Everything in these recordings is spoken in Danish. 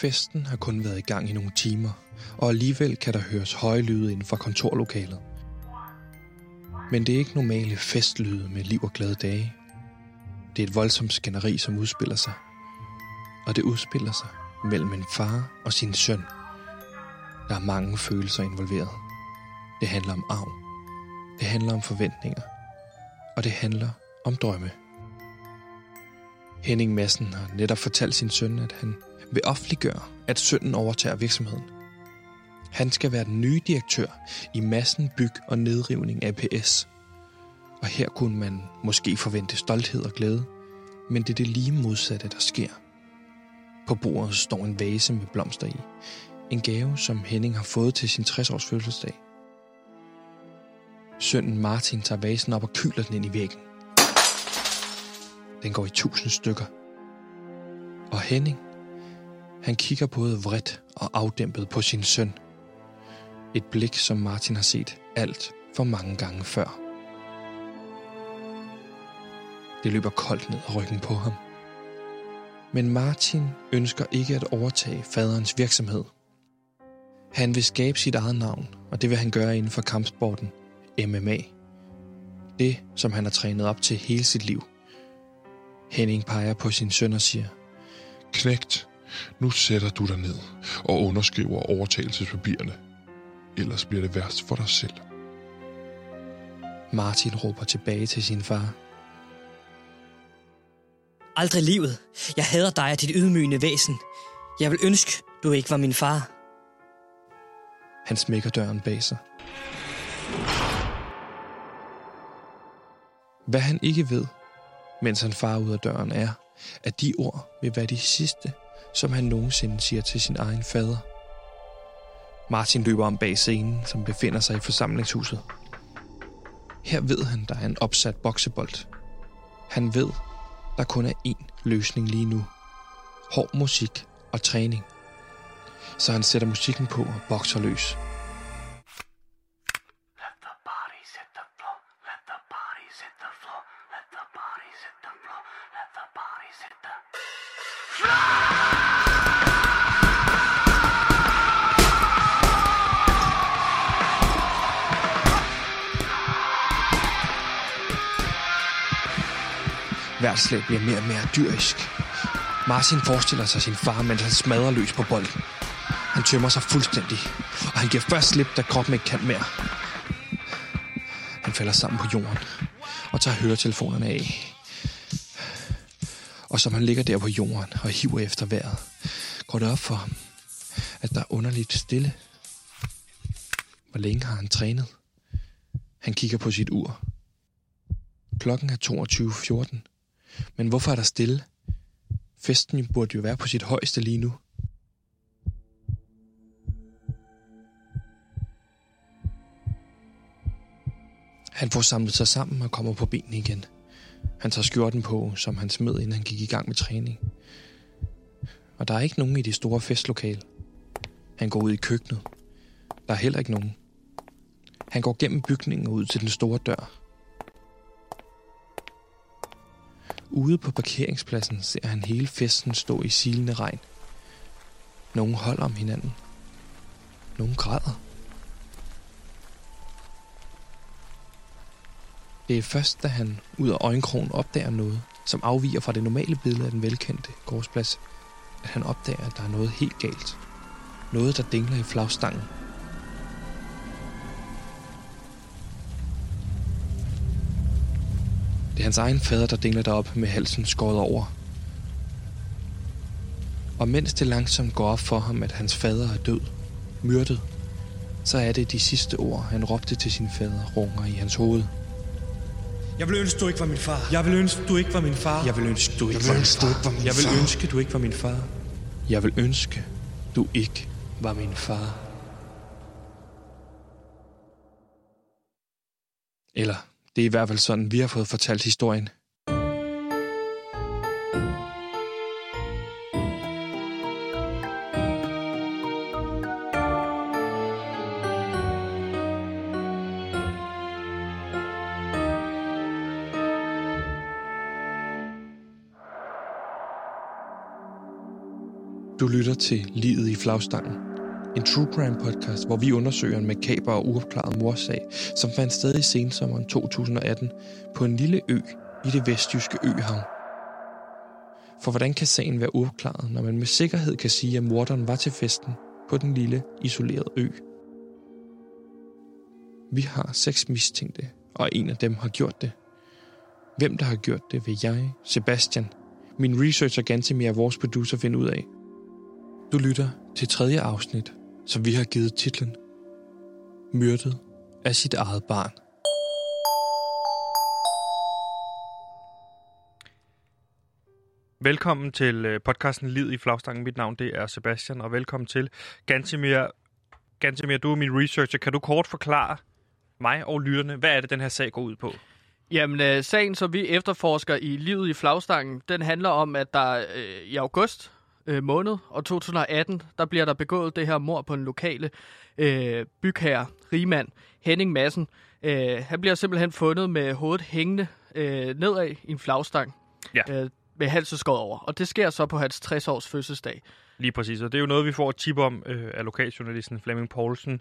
Festen har kun været i gang i nogle timer, og alligevel kan der høres høje lyde inden for kontorlokalet. Men det er ikke normale festlyde med liv og glade dage. Det er et voldsomt skænderi, som udspiller sig. Og det udspiller sig mellem en far og sin søn. Der er mange følelser involveret. Det handler om arv. Det handler om forventninger. Og det handler om drømme. Henning Madsen har netop fortalt sin søn, at han vil offentliggøre, at sønnen overtager virksomheden. Han skal være den nye direktør i massen byg og nedrivning APS. Og her kunne man måske forvente stolthed og glæde, men det er det lige modsatte, der sker. På bordet står en vase med blomster i. En gave, som Henning har fået til sin 60-års fødselsdag. Sønnen Martin tager vasen op og kyler den ind i væggen. Den går i tusind stykker. Og Henning, han kigger både vredt og afdæmpet på sin søn. Et blik, som Martin har set alt for mange gange før. Det løber koldt ned ad ryggen på ham. Men Martin ønsker ikke at overtage faderens virksomhed. Han vil skabe sit eget navn, og det vil han gøre inden for kampsporten MMA. Det, som han har trænet op til hele sit liv. Henning peger på sin søn og siger, Knægt, nu sætter du dig ned og underskriver overtagelsespapirerne. Ellers bliver det værst for dig selv. Martin råber tilbage til sin far. Aldrig livet. Jeg hader dig og dit ydmygende væsen. Jeg vil ønske, du ikke var min far. Han smækker døren bag sig. Hvad han ikke ved, mens han farer ud af døren, er, at de ord vil være de sidste, som han nogensinde siger til sin egen fader. Martin løber om bag scenen, som befinder sig i forsamlingshuset. Her ved han, der er en opsat boksebold. Han ved, der kun er én løsning lige nu. Hård musik og træning. Så han sætter musikken på og bokser løs. Hvert slag bliver mere og mere dyrisk. Martin forestiller sig sin far, mens han smadrer løs på bolden. Han tømmer sig fuldstændig, og han giver først slip, da kroppen ikke kan mere. Han falder sammen på jorden og tager høretelefonerne af. Og som han ligger der på jorden og hiver efter vejret, går det op for ham, at der er underligt stille. Hvor længe har han trænet? Han kigger på sit ur. Klokken er 22.14. Men hvorfor er der stille? Festen burde jo være på sit højeste lige nu. Han får samlet sig sammen og kommer på benene igen. Han tager skjorten på, som han smed, inden han gik i gang med træning. Og der er ikke nogen i det store festlokale. Han går ud i køkkenet. Der er heller ikke nogen. Han går gennem bygningen og ud til den store dør. Ude på parkeringspladsen ser han hele festen stå i silende regn. Nogle holder om hinanden. Nogle græder. Det er først, da han ud af øjenkrogen opdager noget, som afviger fra det normale billede af den velkendte gårdsplads, at han opdager, at der er noget helt galt. Noget, der dingler i flagstangen. Det er hans egen fader, der dingler derop med halsen skåret over. Og mens det langsomt går op for ham, at hans fader er død, myrdet, så er det de sidste ord, han råbte til sin fader, runger i hans hoved. Jeg vil ønske, du ikke var min far. Jeg vil ønske, du ikke var min far. Jeg vil ønske, du ikke var min ønske, du far. ikke var min Jeg vil ønske, du ikke var min far. Jeg vil ønske, du ikke var min far. Eller, det er i hvert fald sådan, vi har fået fortalt historien. Du lytter til Livet i flagstangen. En true crime podcast, hvor vi undersøger en makaber og uopklaret morsag, som fandt sted i sensommeren 2018 på en lille ø i det vestjyske øhav. For hvordan kan sagen være uopklaret, når man med sikkerhed kan sige, at morderen var til festen på den lille, isolerede ø? Vi har seks mistænkte, og en af dem har gjort det. Hvem der har gjort det, vil jeg, Sebastian, min researcher Gantemir og vores producer finde ud af. Du lytter til tredje afsnit, som vi har givet titlen Myrdet af sit eget barn. Velkommen til øh, podcasten Lid i flagstangen. Mit navn det er Sebastian, og velkommen til Gantemir. Gantemir, du er min researcher. Kan du kort forklare mig og lytterne, hvad er det, den her sag går ud på? Jamen, øh, sagen, som vi efterforsker i livet i flagstangen, den handler om, at der øh, i august øh, måned og 2018, der bliver der begået det her mor på en lokale øh, bygherre, rigmand, Henning Madsen. Øh, han bliver simpelthen fundet med hovedet hængende øh, nedad i en flagstang. Ja. Øh, med halsen skåret over. Og det sker så på hans 60-års fødselsdag. Lige præcis, og det er jo noget, vi får et tip om øh, af lokaljournalisten Flemming Poulsen.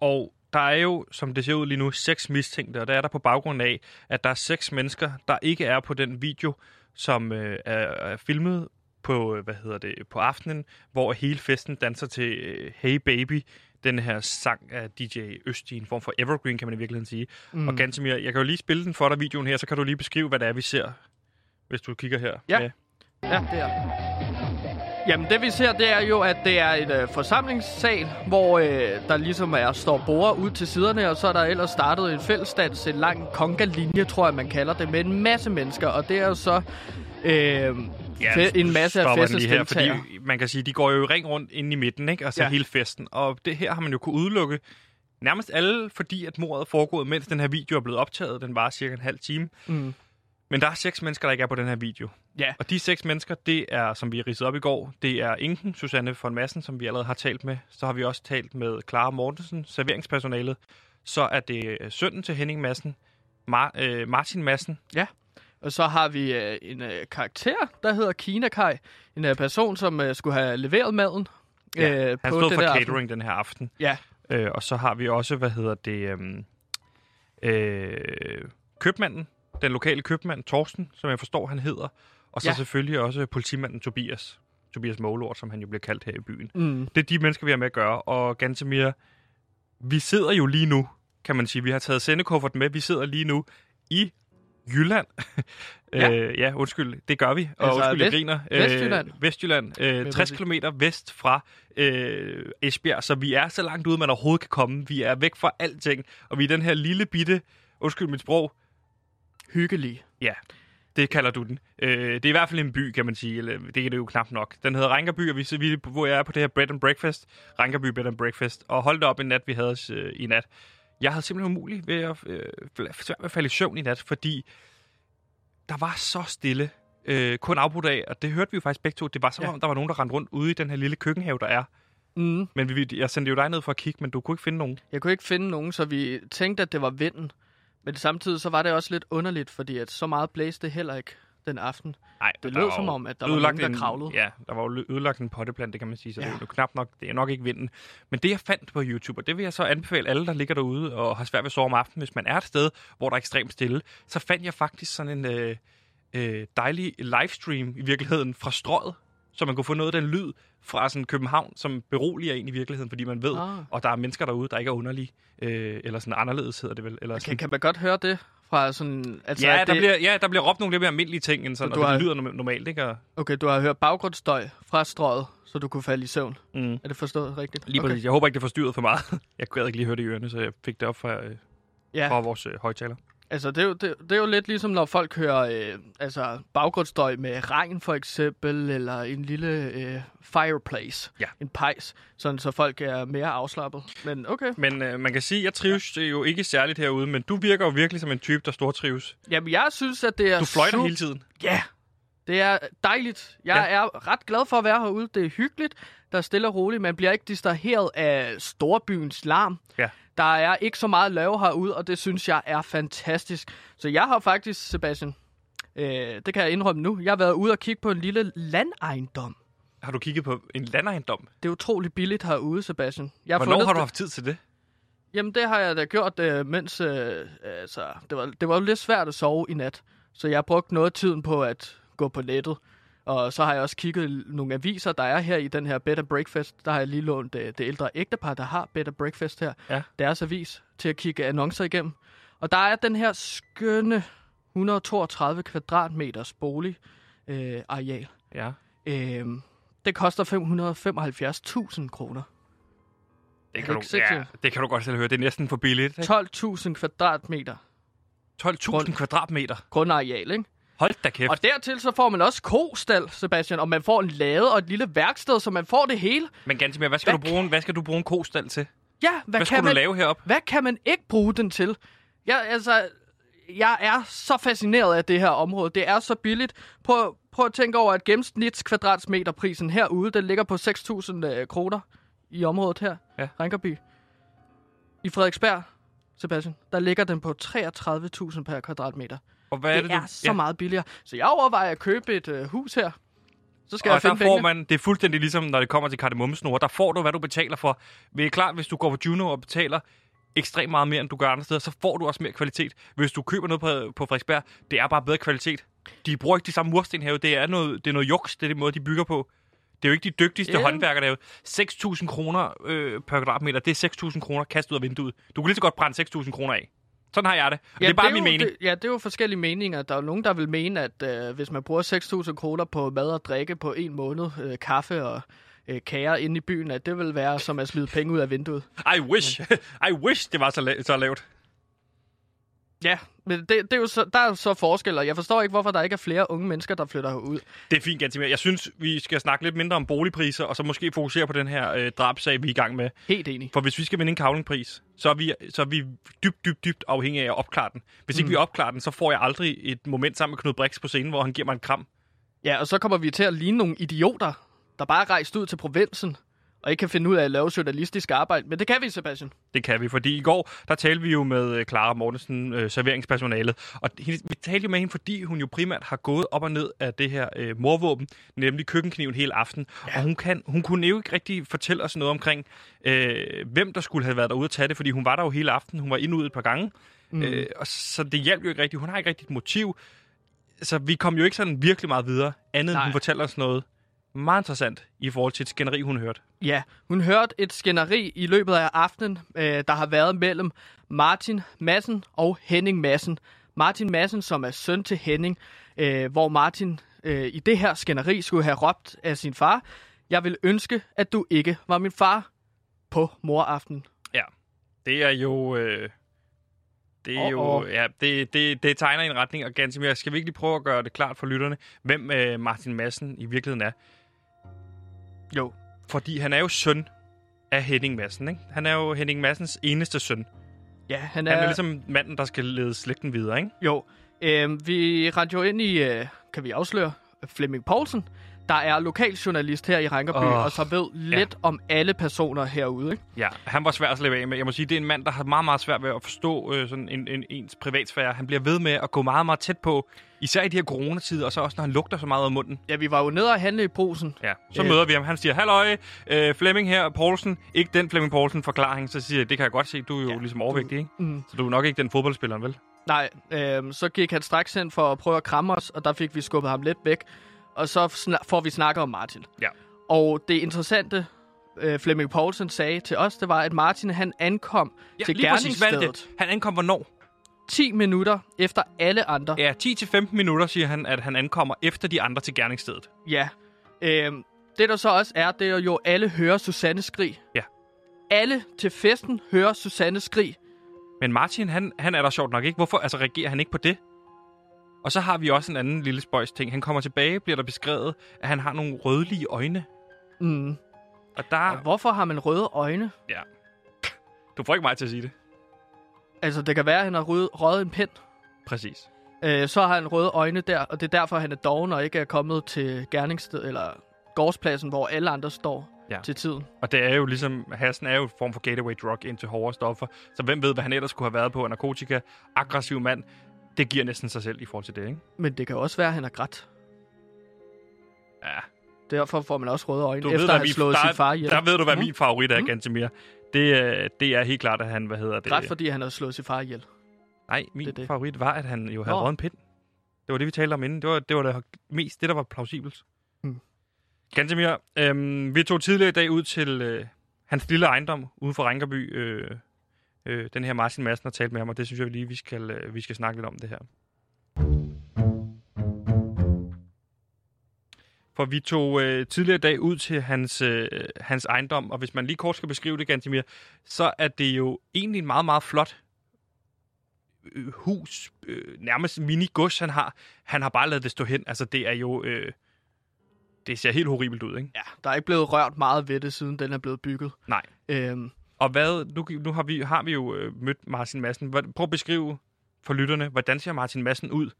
Og der er jo, som det ser ud lige nu, seks mistænkte, og der er der på baggrund af, at der er seks mennesker, der ikke er på den video, som øh, er, er filmet på, øh, hvad hedder det, på aftenen, hvor hele festen danser til øh, Hey Baby, den her sang af DJ Østi, en form for evergreen, kan man i virkeligheden sige. Mm. Og Gantemir, jeg kan jo lige spille den for dig, videoen her, så kan du lige beskrive, hvad det er, vi ser, hvis du kigger her. Ja. med. Ja, det er Jamen, det vi ser, det er jo, at det er et øh, forsamlingssal, hvor øh, der ligesom er, står borde ud til siderne, og så er der ellers startet en fællesdans, en lang conga-linje, tror jeg, man kalder det, med en masse mennesker, og det er jo så øh, Ja, fe- en masse af festens lige her, fordi man kan sige, de går jo i ring rundt inde i midten, ikke? Altså Ja. ja. hele festen. Og det her har man jo kunne udelukke nærmest alle, fordi at mordet er foregået, mens den her video er blevet optaget. Den var cirka en halv time. Mm. Men der er seks mennesker, der ikke er på den her video. Ja. Og de seks mennesker, det er, som vi ridsede op i går, det er Inken, Susanne von Madsen, som vi allerede har talt med. Så har vi også talt med Clara Mortensen, serveringspersonalet. Så er det øh, sønnen til Henning Madsen, Mar- øh, Martin Madsen. Og så har vi øh, en øh, karakter, der hedder Kina Kai. En øh, person, som øh, skulle have leveret maden. Ja, øh, Han på stod for der catering aften. den her aften. Ja, Øh, og så har vi også, hvad hedder det, øhm, øh, købmanden, den lokale købmand, Torsten, som jeg forstår, han hedder. Og så Ja. ja. selvfølgelig også politimanden Tobias. Tobias Målort, som han jo bliver kaldt her i byen. mm, Det er de mennesker, vi har med at gøre. Og Gantemir, vi sidder jo lige nu, kan man sige. Vi har taget sendekufferten med. Vi sidder lige nu i Jylland. Ja. ja. Øh, ja, undskyld, det gør vi. Og Altså, undskyld, jeg vest- griner. Vestjylland. Øh, Vestjylland. Øh, Vil 60 jeg km vest fra øh, Esbjerg, så vi er så langt ude, man overhovedet kan komme. Vi er væk fra alting, og vi er den her lille bitte, undskyld mit sprog, hyggelig. ja, det kalder du den. Øh, det er i hvert fald en by, kan man sige. Eller, det er det jo knap nok. Den hedder Rankerby, og vi, vi, hvor jeg er på det her Bread and Breakfast. Rankerby Bread and Breakfast. Og hold da op en nat, vi havde øh, i nat. Jeg havde simpelthen umuligt ved at, øh, svært ved at falde i søvn i nat, fordi der var så stille. Øh, kun afbrudt af, og det hørte vi jo faktisk begge to. Det var som Ja. om, der var nogen, der rendte rundt ude i den her lille køkkenhave, der er. Mm. Men vi, jeg sendte jo dig ned for at kigge, men du kunne ikke finde nogen. Jeg kunne ikke finde nogen, så vi tænkte, at det var vinden. Men samtidig så var det også lidt underligt, fordi at så meget blæste det heller ikke den aften. Nej, Det lød som om, at der var nogen, der en- kravlede. Ja, der var jo ødelagt en potteplante, det kan man sige, så ja. Det er jo knap nok, det er nok ikke vinden. Men det, jeg fandt på YouTube, og det vil jeg så anbefale alle, der ligger derude og har svært ved at sove om aftenen, hvis man er et sted, hvor der er ekstremt stille, så fandt jeg faktisk sådan en øh, øh, dejlig livestream i virkeligheden fra strøget, så man kunne få noget af den lyd fra sådan København, som beroliger en i virkeligheden, fordi man ved, Ah. og der er mennesker derude, der ikke er underlige, øh, eller sådan anderledes hedder det vel. Eller Kan, sådan. kan man godt høre det fra sådan... Altså, ja, der det, bliver, ja, der bliver råbt nogle lidt mere almindelige ting, end sådan, Så og du det har- lyder norm- normalt, ikke? Og, Okay, du har hørt baggrundsstøj fra strøget, så du kunne falde i søvn. mm. Er det forstået rigtigt? Lige okay. præcis. Jeg håber ikke, det forstyrrede for meget. Jeg kunne ikke lige høre det i ørene, så jeg fik det op fra, øh, Ja, fra vores øh, højtaler. Altså det er, jo, det, det er jo lidt ligesom, når folk hører øh, altså, baggrundsstøj med regn for eksempel, eller en lille øh, fireplace, Ja. en pejs, sådan så folk er mere afslappet. Men okay. Men øh, man kan sige, jeg trives jo ikke særligt herude, men du virker jo virkelig som en type, der stortrives. Jamen, jeg synes, at det er... Du fløjter su- hele tiden. Ja, det er dejligt. Jeg Ja. er ret glad for at være herude. Det er hyggeligt. Der er stille og roligt. Man bliver ikke distraheret af storbyens larm. Ja. Der er ikke så meget lave herude, og det synes jeg er fantastisk. Så jeg har faktisk, Sebastian, øh, det kan jeg indrømme nu, jeg har været ude og kigge på en lille landejendom. har du kigget på en landejendom? Det er utrolig billigt herude, Sebastian. Jeg har Hvornår fundet har du haft tid til det? Jamen, det har jeg da gjort, øh, mens... Øh, altså, det, var, det var lidt svært at sove i nat. Så jeg har brugt noget af tiden på at gå på nettet. Og så har jeg også kigget nogle aviser, der er her i den her Better Breakfast. Der har jeg lige lånt øh, det ældre ægtepar, der har Better Breakfast her. Ja. Deres avis til at kigge annoncer igennem. Og der er den her skønne 132 kvadratmeters bolig øh, areal. Ja. Øh, det koster 575.000 kroner. Det kan, det du, ja, det kan du godt selv høre. Det er næsten for billigt. ikke? 12.000 kvadratmeter 12.000 kvadratmeter. grundareal, ikke? Hold da kæft. Og dertil så får man også kostal, Sebastian, og man får en lade og et lille værksted, så man får det hele. Men Gansimir, hvad skal, Hvad du bruge, en- hvad skal du bruge en kostal til? Ja, hvad, Hvad kan man, du lave herop? hvad kan man ikke bruge den til? Jeg, altså, jeg er så fascineret af det her område. Det er så billigt. Prøv, prøv at tænke over, at gennemsnits kvadratmeterprisen herude, den ligger på 6.000 øh, kroner i området her, Ja. Rinkerby. I Frederiksberg, Sebastian, der ligger den på 33.000 per kvadratmeter. Og hvad det er det, du... er så meget billigere. Så jeg overvejer at købe et øh, hus her. Så skal og jeg der finde får pengene. man, det er fuldstændig ligesom, når det kommer til kardemommesnore. Der får du, hvad du betaler for. Det er klart, hvis du går på Juno og betaler ekstremt meget mere, end du gør andre steder, så får du også mere kvalitet. Hvis du køber noget på, på Frederiksberg, det er bare bedre kvalitet. De bruger ikke de samme mursten herude. Det er noget, det er noget juks, det er den måde, de bygger på. Det er jo ikke de dygtigste Ja. yeah. håndværkere derude. 6.000 kroner øh, per kvadratmeter, det er 6.000 kroner kastet ud af vinduet. Du kan lige så godt brænde 6.000 kroner af. Sådan har jeg det. Og det er bare jo, min mening. Det, ja, det er jo forskellige meninger. Der er jo nogen, der vil mene, at øh, hvis man bruger 6.000 kroner på mad og drikke på en måned, øh, kaffe og øh, kager inde i byen, at det vil være som at smide penge ud af vinduet. I wish. I wish, det var så, la- så lavt. Ja, men det, det er jo så, der er jo så forskel, og jeg forstår ikke, hvorfor der ikke er flere unge mennesker, der flytter herud. Det er fint, Gantimir. Jeg synes, vi skal snakke lidt mindre om boligpriser, og så måske fokusere på den her øh, drabsag, vi er i gang med. Helt enig. For hvis vi skal vinde en kavlingpris, så er vi, så er vi dybt, dybt, dybt afhængige af at opklare den. Hvis ikke Mm. vi opklarer den, så får jeg aldrig et moment sammen med Knud Brix på scenen, hvor han giver mig en kram. Ja, og så kommer vi til at ligne nogle idioter, der bare er rejst ud til provinsen, og ikke kan finde ud af at lave journalistisk arbejde. Men det kan vi, Sebastian. Det kan vi, fordi i går, der talte vi jo med øh, Clara Mortensen, øh, serveringspersonalet. Og hende, vi talte jo med hende, fordi hun jo primært har gået op og ned af det her øh, morvåben, nemlig køkkenkniven hele aften. Ja. Og hun, kan, hun kunne jo ikke rigtig fortælle os noget omkring, øh, hvem der skulle have været derude at tage det, fordi hun var der jo hele aften. Hun var ind og ud et par gange. Mm. Øh, og så det hjalp jo ikke rigtigt. Hun har ikke rigtigt et motiv. Så vi kom jo ikke sådan virkelig meget videre, andet end Nej. hun fortæller os noget meget interessant i forhold til et skænderi, hun hørte. Ja, hun hørte et skænderi i løbet af aftenen, øh, der har været mellem Martin Madsen og Henning Madsen. Martin Madsen, som er søn til Henning, øh, hvor Martin øh, i det her skænderi skulle have råbt af sin far, jeg vil ønske, at du ikke var min far på moraften. Det er jo... Øh, det er jo... åh. Ja, det, det, det tegner en retning, og ganske mere. Skal vi ikke lige prøve at gøre det klart for lytterne, hvem øh, Martin Madsen i virkeligheden er? Jo. Fordi han er jo søn af Henning Madsen, ikke? Han er jo Henning Madsens eneste søn. Ja, han Han er... er ligesom manden, der skal lede slægten videre, ikke? Jo, øh, vi rendte jo ind i, øh, kan vi afsløre, Flemming Poulsen, der er lokaljournalist her i Rankerby, oh, og så ved lidt om alle personer herude. Ikke? Ja, han var svær at slippe af med. Jeg må sige, det er en mand, der har meget, meget svært ved at forstå øh, sådan en, en, ens privatsfære. Han bliver ved med at gå meget, meget tæt på, især i de her coronatider, og så også, når han lugter så meget af munden. Ja, vi var jo nede og handle i brusen. Ja, så Øh. møder vi ham. Han siger, halløj, øh, Flemming her, Poulsen. Ikke den Flemming Poulsen forklaring. Så siger jeg, det kan jeg godt se, du er jo Ja, ligesom overvægtig, ikke? Mm. Så du er nok ikke den fodboldspiller, vel? Nej, øh, så gik han straks ind for at prøve at kramme os, og der fik vi skubbet ham lidt væk. Og så får vi snakket om Martin. Ja. Og det interessante, øh, Flemming Poulsen sagde til os, det var, at Martin han ankom ja, til er gerningsstedet det? Han ankom hvornår? 10 minutter efter alle andre. Ja, 10-15 minutter, siger han, at han ankommer efter de andre til gerningsstedet. Ja. Øhm, det der så også er, det er jo, alle hører Susanne skrig. Ja. Alle til festen hører Susanne skrig. Men Martin, han, han er der sjovt nok ikke. Hvorfor altså, reagerer han ikke på det? Og så har vi også en anden lille spøjs ting. Han kommer tilbage, bliver der beskrevet, at han har nogle rødlige øjne. Mm. Og der... Og hvorfor har man røde øjne? Ja. Du får ikke mig til at sige det. Altså, det kan være, at han har rød, røget en pind. Præcis. Øh, så har han røde øjne der, og det er derfor, han er doven og ikke er kommet til gerningssted, eller gårdspladsen, hvor alle andre står Ja. til tiden. Og det er jo ligesom, hassen er jo en form for gateway drug ind til hårde stoffer. Så hvem ved, hvad han ellers skulle have været på? Narkotika, aggressiv mand. Det giver næsten sig selv i forhold til det, ikke? Men det kan også være, at han er grædt. Ja. Derfor får man også røde øjne, Du efter ved, at have slået der, sin far ihjel. der ved du, hvad Mm. min favorit er, Mm. Gantemir. Det, er- det er helt klart, at han, hvad hedder det? Ret fordi han har slået sin far ihjel. Nej, min Det det. favorit var, at han jo havde røget en pind. Det var det, vi talte om inden. Det var det, var det mest det, der var plausibelt. Hmm. Gantemir, øhm, vi tog tidligere i dag ud til øh, hans lille ejendom ude for Rinkerby. Øh, øh, den her Martin Madsen har talt med ham, og det synes jeg lige, vi skal, øh, vi skal snakke lidt om det her. For vi tog øh, tidligere dag ud til hans, øh, hans ejendom, og hvis man lige kort skal beskrive det, Gantemir, så er det jo egentlig en meget, meget flot øh, hus, øh, nærmest mini-gods, han har. Han har bare lavet det stå hen. Altså, det er jo... Øh, det ser helt horribelt ud, ikke? Ja, der er ikke blevet rørt meget ved det, siden den er blevet bygget. Nej. Øhm, Og hvad, nu, nu har, vi, har vi jo øh, mødt Martin Madsen. Prøv at beskrive for lytterne, hvordan ser Martin Madsen ud?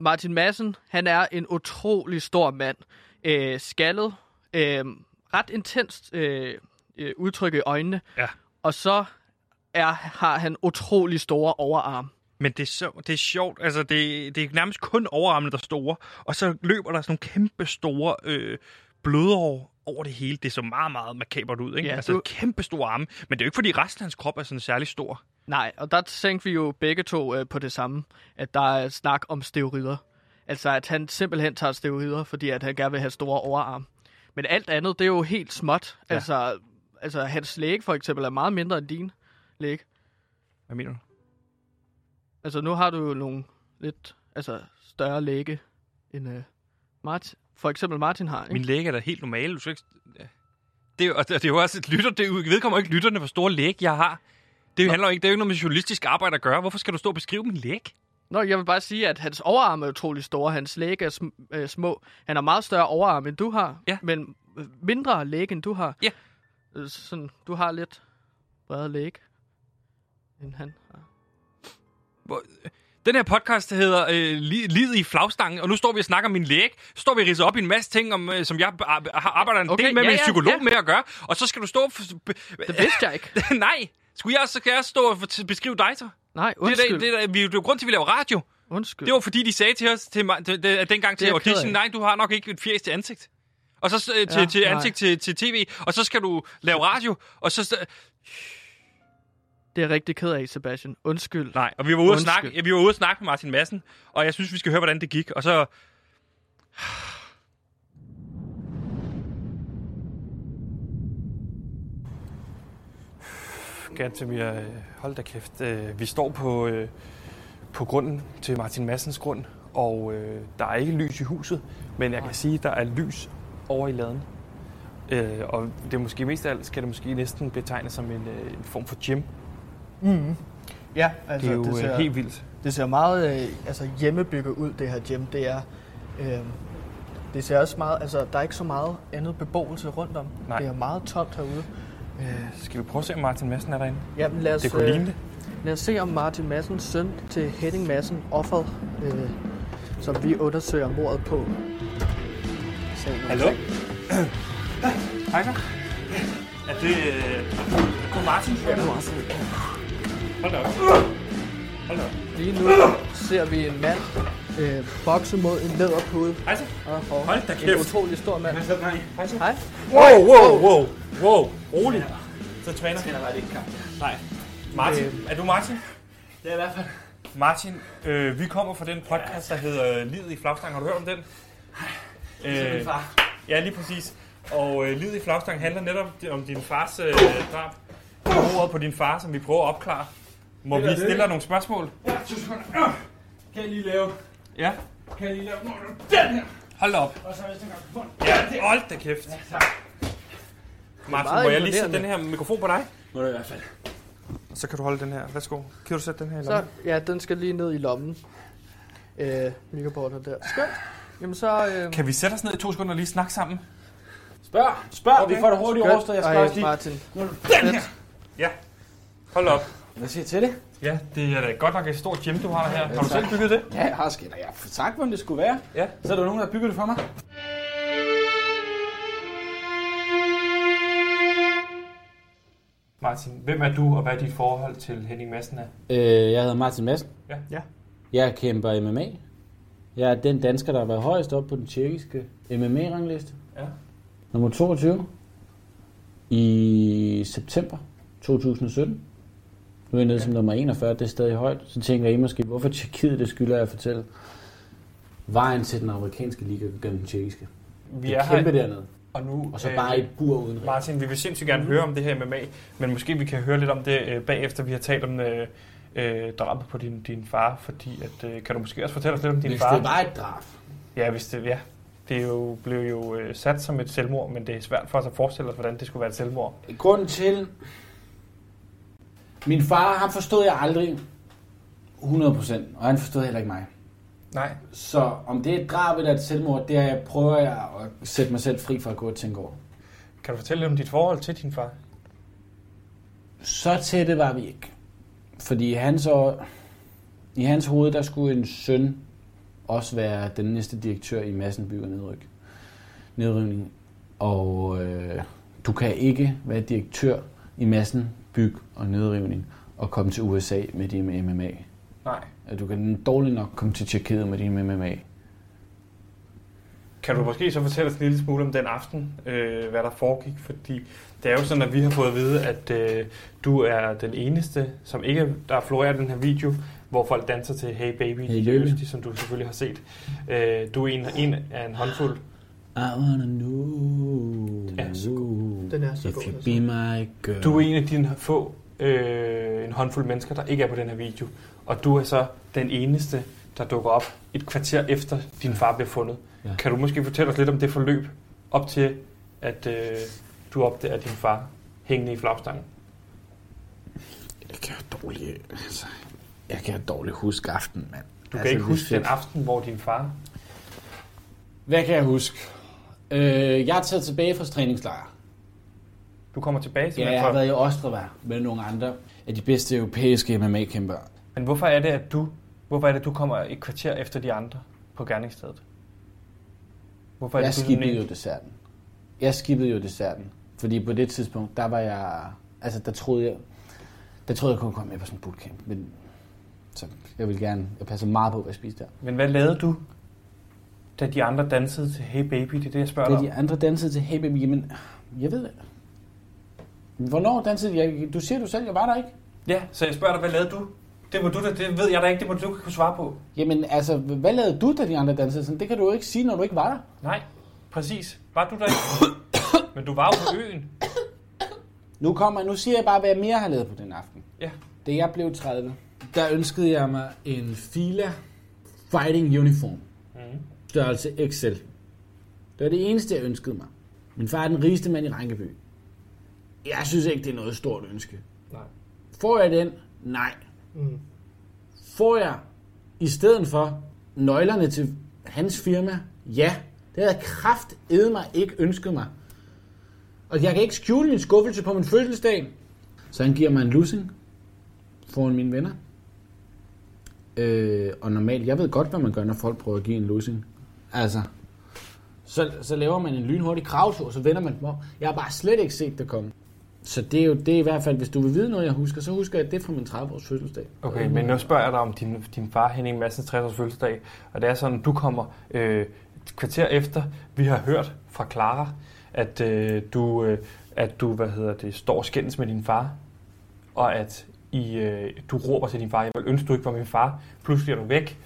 Martin Madsen, han er en utrolig stor mand. Øh, skaldet, øh, ret intenst øh, øh, udtryk i øjnene. Ja. Og så er, har han utrolig store overarm. Men det er, så, det er sjovt, altså det, det er nærmest kun overarmene, der er store, og så løber der sådan nogle kæmpe store øh, blødår over det hele. Det så meget, meget makabert ud, ikke? Ja, altså du- kæmpe store arme, men det er jo ikke, fordi resten af hans krop er sådan særlig stor. Nej, og der tænkte vi jo begge to øh, på det samme, at der er snak om steroider. Altså, at han simpelthen tager steroider, fordi at han gerne vil have store overarm. Men alt andet, det er jo helt småt. Ja. Altså, altså, hans læg for eksempel er meget mindre end din læg. Hvad mener du? Altså, nu har du jo nogle lidt altså, større læge, end øh, Martin, for eksempel Martin har. Ikke? Min læge er da helt normal. Du skal ikke... Det, er, jo- og det er jo også et lytter. Det er vedkommer ikke lytterne, hvor store læg jeg har. Det handler jo ikke, det er jo ikke noget med journalistisk arbejde at gøre. Hvorfor skal du stå og beskrive min læg? Nå, jeg vil bare sige, at hans overarm er utrolig store. Hans læg er sm- øh, små. Han har meget større overarm, end du har. Ja. Men øh, mindre læg, end du har. Ja. Øh, Sådan, du har lidt bredere læg, end han har. Hvor- Den her podcast hedder øh, Li- Livet i flagstangen, og nu står vi og snakker om min læg. Så står vi og ridser op i en masse ting, om, øh, som jeg arbejder en Okay, del med ja, med en psykolog ja. med at gøre. Og så skal du stå... Det vidste jeg ikke. Nej! Skulle jeg, så skal jeg stå og beskrive dig så? Nej, Det er, undskyld. det, det, er, vi, det er jo grund til, at vi laver radio. undskyld. Det var fordi, de sagde til os til, mig- til, det, dengang til er audition, nej, du har nok ikke et fjæs til ansigt. Og så øh, til, Ja, til ansigt til, til tv, og så skal du lave radio, og så... Det er jeg rigtig ked af, Sebastian. Undskyld. nej, og vi var ude at snakke, ja, vi var ude at snakke med Martin Madsen, og jeg synes, vi skal høre, hvordan det gik. Og så... Gantemir, hold da kæft. Øh, Vi står på, øh, på grunden til Martin Massens grund, og øh, der er ikke lys i huset, men jeg kan sige, at der er lys over i laden. Øh, og det er måske mest af alt, skal det måske næsten betegnes som en, øh, en form for gym. Mm. Ja, Det altså, er jo det, det ser, helt vildt. det ser meget øh, altså, hjemmebygget ud, det her gym. Det er... Øh, det ser også meget... Altså, der er ikke så meget andet beboelse rundt om. Nej. Det er meget tomt herude. Øh, Skal vi prøve at se, om Martin Madsen er derinde? jamen, lad os, Det kunne ligne det. Lad os se, om Martin Madsens søn til Henning Madsen, offeret, øh, som vi undersøger mordet på. Hallo? Hej så. Er det... Øh, god Martin? Ja, det er Martin. Hold da op. Hold da op. Lige nu ser vi en mand øh, bokse mod en læderpude. Hej så. Og, og Hold da En kæft. utrolig stor mand. Hej så. Hej. Wow, wow, wow, wow. Rolig. Så træner. Nej. Martin, er du Martin? Det er i hvert fald. Martin, øh, vi kommer fra den podcast, der hedder Livet i flagstang. Har du hørt om den? Det er min Øh, far. ja, lige præcis. Og øh, Livet i flagstang handler netop om din fars øh, drab. Mordet på din far, som vi prøver at opklare. Må Det vi det. stille dig nogle spørgsmål? Ja, to sekunder. Øh. Kan jeg lige lave? Ja. Kan jeg lige lave? Nå, Den her. Hold da op. Og så hvis den gang. Ja, hold da kæft. Ja, tak. Martin, meget må jeg lige sætte den her mikrofon på dig? Må du i hvert fald. Og så kan du holde den her. Værsgo. Kan du sætte den her i Så, lommen? ja, den skal lige ned i lommen. Øh, mikrobordet der. Skønt. Jamen så... Øh, Kan vi sætte os ned i to sekunder og lige snakke sammen? Spørg, spørg. Okay. Vi får det hurtigt overstået. Jeg skal Ej, også lige... Martin. Nu er det den her. Ja. Hold op. Hvad siger jeg til det? Ja, det er da godt nok et stort gym, du har her. Har du selv bygget det? Ja, jeg har skinner. Jeg har sagt, hvem det skulle være. Ja. Så er der nogen, der har bygget det for mig. Martin, hvem er du, og hvad er dit forhold til Henning Madsen er? Øh, jeg hedder Martin Madsen. Ja. Ja. Jeg kæmper MMA. Jeg er den dansker, der har været højst op på den tjekkiske MMA-rangliste. Ja. Nummer 22 i september 2017. Nu er jeg nede som nummer 41, det er stadig højt. Så tænker I måske, hvorfor Tjekkiet, det skylder jeg at fortælle. Vejen til den amerikanske liga gennem den tjekkiske. Vi er er kæmpe her, dernede. og nu... Og så øh, bare i et bur uden ring. Martin, vi vil sindssygt gerne høre om det her MMA, men måske vi kan høre lidt om det øh, bagefter, vi har talt om øh, øh, drabet på din, din far, fordi at, øh, kan du måske også fortælle os lidt om din Hvis far? det var et drab, Ja, hvis det, ja. Det jo, blev jo øh, sat som et selvmord, men det er svært for os at forestille os, hvordan det skulle være et selvmord. Grunden til... Min far, han forstod jeg aldrig 100%, og han forstod heller ikke mig. Nej. Så om det er et drab eller et selvmord, det er, jeg prøver jeg at sætte mig selv fri for at gå og tænke over. Kan du fortælle lidt om dit forhold til din far? Så tætte var vi ikke. Fordi i hans, år, i hans hoved, der skulle en søn også være den næste direktør i Massen Bygger Nedryk. Nedrivning. Og øh, du kan ikke være direktør i Massen Byg og Nedrivning og komme til USA med din MMA. Nej. At Du kan dårligt nok komme til Tjekkiet med din MMA. Kan du måske så fortælle os en lille smule om den aften, øh, hvad der foregik? Fordi det er jo sådan, at vi har fået at vide, at øh, du er den eneste, som ikke der florerer den her video, hvor folk danser til Hey Baby, Hey Baby. Baby. som du selvfølgelig har set. Øh, du er en, en af en håndfuld. I wanna know Ja, så Den er så if god, you altså. be my girl. Du er en af dine få, øh, en håndfuld mennesker, der ikke er på den her video. Og du er så den eneste, der dukker op et kvarter efter din far bliver fundet. Ja. Kan du måske fortælle os lidt om det forløb op til, at øh, du opdager din far hængende i flagstangen? Jeg kan dårligt, altså, jeg kan dårligt huske aftenen, mand. Du kan Altså, ikke er huske den aften, hvor din far... Hvad kan jeg huske? Øh, jeg er taget tilbage fra træningslejr. Du kommer tilbage til Ja, jeg har været i Ostrava med nogle andre af de bedste europæiske MMA-kæmpere. Men hvorfor er det, at du, hvorfor er det, at du kommer et kvarter efter de andre på gerningsstedet? Hvorfor er Jeg det, du skippede jo desserten. Jeg skippede jo desserten. Fordi på det tidspunkt, der var jeg... Altså, der troede jeg... Der troede jeg kunne komme med på sådan en bootcamp. Men så jeg vil gerne... Jeg passer meget på, hvad jeg spiser der. Men hvad lavede du, da de andre dansede til Hey Baby? Det er det, jeg spørger Da dig om. de andre dansede til Hey Baby, jamen... Jeg ved det. Hvornår dansede de? Jeg, du siger du selv, jeg var der ikke. Ja, så jeg spørger dig, hvad lavede du? Det må du da, det ved jeg da ikke, det må du kunne svare på. Jamen, altså, hvad lavede du, da de andre dansede? Sådan, det kan du jo ikke sige, når du ikke var der. Nej, præcis. Var du der ikke? Men du var jo på øen. Nu, kommer, nu siger jeg bare, hvad jeg mere har lavet på den aften. Ja. Da jeg blev 30, der ønskede jeg mig en Fila Fighting Uniform. Størrelse XL. Det var det eneste, jeg ønskede mig. Min far er den rigeste mand i Rankeby. Jeg synes ikke, det er noget stort ønske. Nej. Får jeg den? Nej. Mm. Får jeg i stedet for nøglerne til hans firma? Ja. Det havde jeg kraft mig ikke ønsket mig. Og jeg kan ikke skjule min skuffelse på min fødselsdag. Så han giver mig en lussing foran mine venner. Øh, og normalt, jeg ved godt, hvad man gør, når folk prøver at give en lussing. Altså, så, så laver man en lynhurtig kravtur, så vender man dem op. Jeg har bare slet ikke set det komme. Så det er jo det er i hvert fald, hvis du vil vide noget, jeg husker, så husker jeg det fra min 30-års fødselsdag. Okay, men nu spørger jeg dig om din, din far Henning Madsens 60 års fødselsdag, og det er sådan, du kommer øh, et kvarter efter, vi har hørt fra Clara, at øh, du, øh, at du hvad hedder det, står skændes med din far, og at I, øh, du råber til din far, jeg vil ønske, du ikke var min far, pludselig er du væk,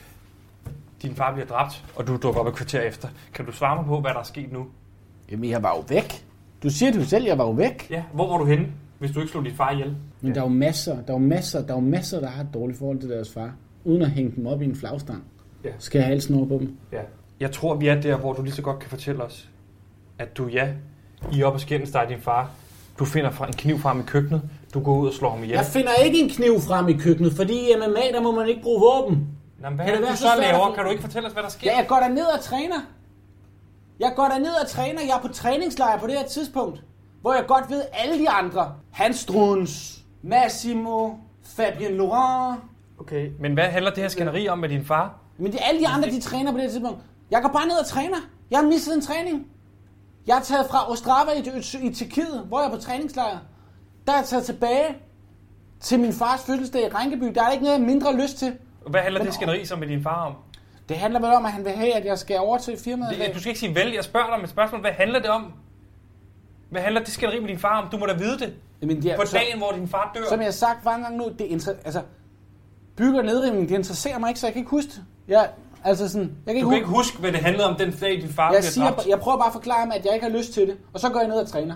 din far bliver dræbt, og du dukker op et kvarter efter. Kan du svare mig på, hvad der er sket nu? Jamen, jeg var jo væk. Du siger det jo selv, jeg var jo væk. Ja, hvor var du henne, hvis du ikke slog din far ihjel? Men der er jo masser, der er jo masser, der er jo masser, der har et dårligt forhold til deres far. Uden at hænge dem op i en flagstang. Ja. Skal jeg have halsen over på dem? Ja. Jeg tror, vi er der, hvor du lige så godt kan fortælle os, at du, ja, I er oppe og skændes dig din far. Du finder fra en kniv frem i køkkenet. Du går ud og slår ham ihjel. Jeg finder ikke en kniv frem i køkkenet, fordi i MMA, der må man ikke bruge våben. Nå, hvad Kan det være du så så laver? Kan du ikke fortælle os, hvad der sker? Ja, jeg går der ned og træner. Jeg går ned og træner. Jeg er på træningslejr på det her tidspunkt. Hvor jeg godt ved alle de andre. Hans Struns, Massimo, Fabien Laurent. Okay, men hvad handler det her skænderi om med din far? Men det er alle de andre, de træner på det her tidspunkt. Jeg går bare ned og træner. Jeg har mistet en træning. Jeg er taget fra Ostrava i, i, i Tjekkiet, hvor jeg er på træningslejr. Der er jeg taget tilbage til min fars fødselsdag i Rankeby. Der er ikke noget, jeg mindre lyst til. Hvad handler Men- det skænderi så med din far om? Det handler vel om, at han vil have, at jeg skal over til firmaet. Det, du skal ikke sige vel, jeg spørger dig om et spørgsmål. Hvad handler det om? Hvad handler det skænderi med din far om? Du må da vide det. Jamen, er, På så, dagen, hvor din far dør. som jeg har sagt mange gange nu, det inter, altså, bygger nedrivning, det interesserer mig ikke, så jeg kan ikke huske det. Jeg, altså sådan, jeg kan ikke, Du kan huske, ikke huske, hvad det handlede om den dag, din far jeg, bliver siger, dræbt. jeg prøver bare at forklare ham, at jeg ikke har lyst til det, og så går jeg ned og træner.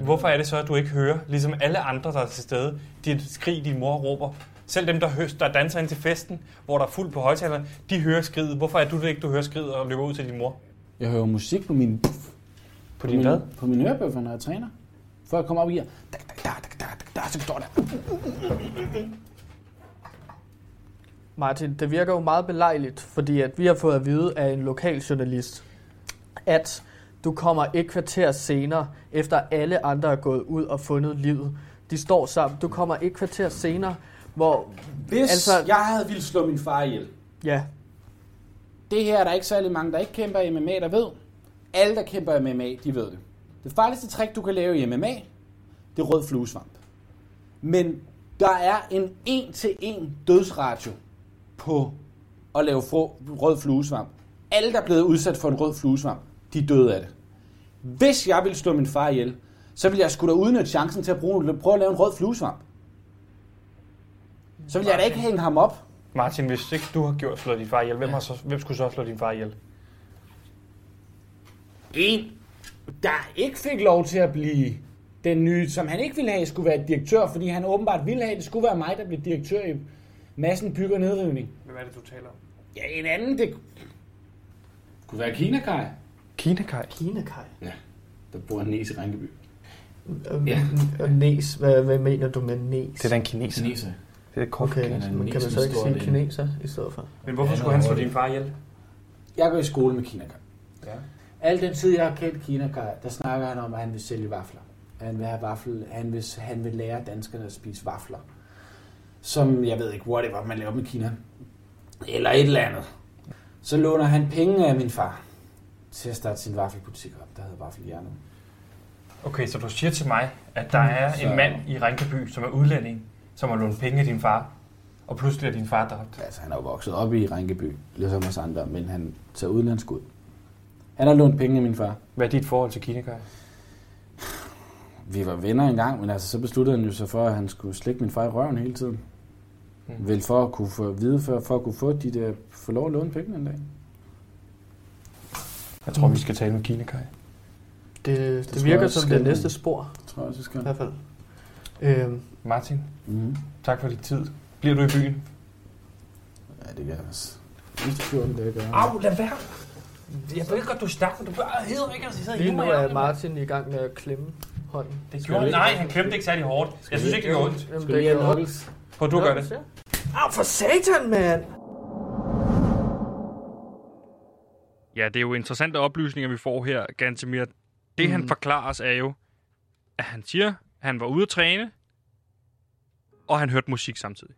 Hvorfor er det så, at du ikke hører, ligesom alle andre, der er til stede, dit skrig, din mor råber? Selv dem, der, hø- der danser ind til festen, hvor der er fuldt på højtalerne, de hører skridet. Hvorfor er du det ikke, du hører skridet og løber ud til din mor? Jeg hører musik på min, På på din min, hvad? på min ørebøffer, når jeg træner. Før jeg kommer op i her. Da, da, da, da, da, da, så står der. Martin, det virker jo meget belejligt, fordi at vi har fået at vide af en lokal journalist, at du kommer et kvarter senere, efter alle andre er gået ud og fundet livet. De står sammen. Du kommer et kvarter senere, hvor... Hvis Altså- jeg havde ville slå min far ihjel, Ja, det her er der ikke særlig mange, der ikke kæmper i MMA, der ved. Alle, der kæmper i MMA, de ved det. Det farligste trick, du kan lave i MMA, det er rød fluesvamp. Men der er en en-til-en dødsratio på at lave rød fluesvamp. Alle, der er blevet udsat for en rød fluesvamp, de er døde af det. Hvis jeg ville slå min far ihjel, så ville jeg skulle da udnytte chancen til at bruge, prøve at lave en rød fluesvamp. Så ville jeg da ikke hænge ham op. Martin, hvis ikke du har gjort slået din far ihjel, hvem, har så, hvem skulle så slå din far ihjel? en, der ikke fik lov til at blive den nye, som han ikke ville have, skulle være direktør, fordi han åbenbart ville have, at det skulle være mig, der blev direktør i massen bygger og nedrivning. Hvem er det, du taler om? Ja, en anden, det kunne være Kina Kai. Kina Kai. Kinekaj. Der bor en næs i Rænkeby. Ja. Og næs, hvad, hvad mener du med næs? Det er den kineser. Kineser. Det er kort. Okay, er men kan man så ikke sige kineser i stedet for? Men hvorfor Ja, skulle han slå din far ihjel? Jeg går i skole med Kina. Ja. Al den tid, jeg har kendt Kina der snakker han om, at han vil sælge vafler. Han vil, have vaffel, han vil, han vil lære danskerne at spise vafler. Som, jeg ved ikke, whatever, man laver med Kina. Eller et eller andet. Så låner han penge af min far til at starte sin vaffelbutik op, der hedder Vaffelhjernet. Okay, så du siger til mig, at der er Så- en mand i Rinkeby, som er udlænding, som har lånt penge af din far, og pludselig er din far dræbt. Altså, han er jo vokset op i Rænkeby, ligesom os andre, men han tager udlandsk ud. Han har lånt penge af min far. Hvad er dit forhold til Kina Kai? Vi var venner engang, men altså, så besluttede han jo sig for, at han skulle slikke min far i røven hele tiden. Mm. Vel for at kunne få vide, for, for at kunne få de der, få lov at låne penge en dag. Jeg tror, vi skal tale med Kina Kai. Det, det, det virker jeg, som det næste spor, Det tror jeg jeg skal. i hvert fald. Øhm, Martin, Mm-hmm. tak for din tid. Bliver du i byen? Ja, det kan jeg også. Næste 14 dage gør jeg. Au, lad være. Jeg ved godt, du er stærk, men du bare hedder ikke at sidde lige nu er Martin i gang med at klemme hånden. Det gjorde ikke- Nej, han klemte ikke særlig hårdt. Jeg synes ikke, det gjorde ondt. Skal vi lige have knuckles? Prøv du gør det. Au, for satan, mand! Ja, det er jo interessante oplysninger, vi får her, Gantemir. Det, mm. han forklarer os, er jo, at han siger, at han var ude at træne, og han hørte musik samtidig.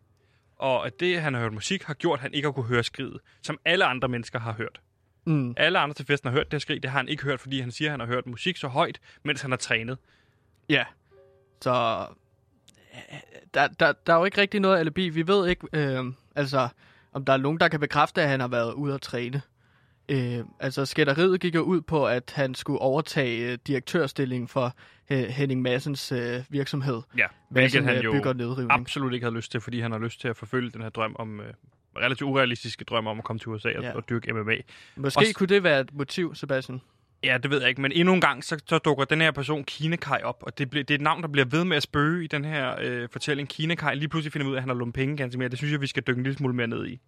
Og at det, han har hørt musik, har gjort, at han ikke har kunne høre skridet, som alle andre mennesker har hørt. Mm. Alle andre til festen har hørt det her skrig, det har han ikke hørt, fordi han siger, at han har hørt musik så højt, mens han har trænet. Ja, så øh, der, der, der er jo ikke rigtig noget alibi. Vi ved ikke, øh, altså, om der er nogen, der kan bekræfte, at han har været ude at træne. Øh, altså, skætteriet gik jo ud på, at han skulle overtage øh, direktørstillingen for øh, Henning Massens øh, virksomhed. Ja, hvilket Madsen, han øh, jo bygger nedrivning. absolut ikke havde lyst til, fordi han har lyst til at forfølge den her drøm om, øh, relativt urealistiske drøm om at komme til USA og, Ja. og dyrke MMA. Måske Også- kunne det være et motiv, Sebastian. Ja, det ved jeg ikke, men endnu en gang, så, så dukker den her person Kinekaj op, og det, bliver, det er et navn, der bliver ved med at spøge i den her øh, fortælling. Kinekaj lige pludselig finder ud af, at han har lånt penge ganske mere. Det synes jeg, vi skal dykke en lille smule mere ned i.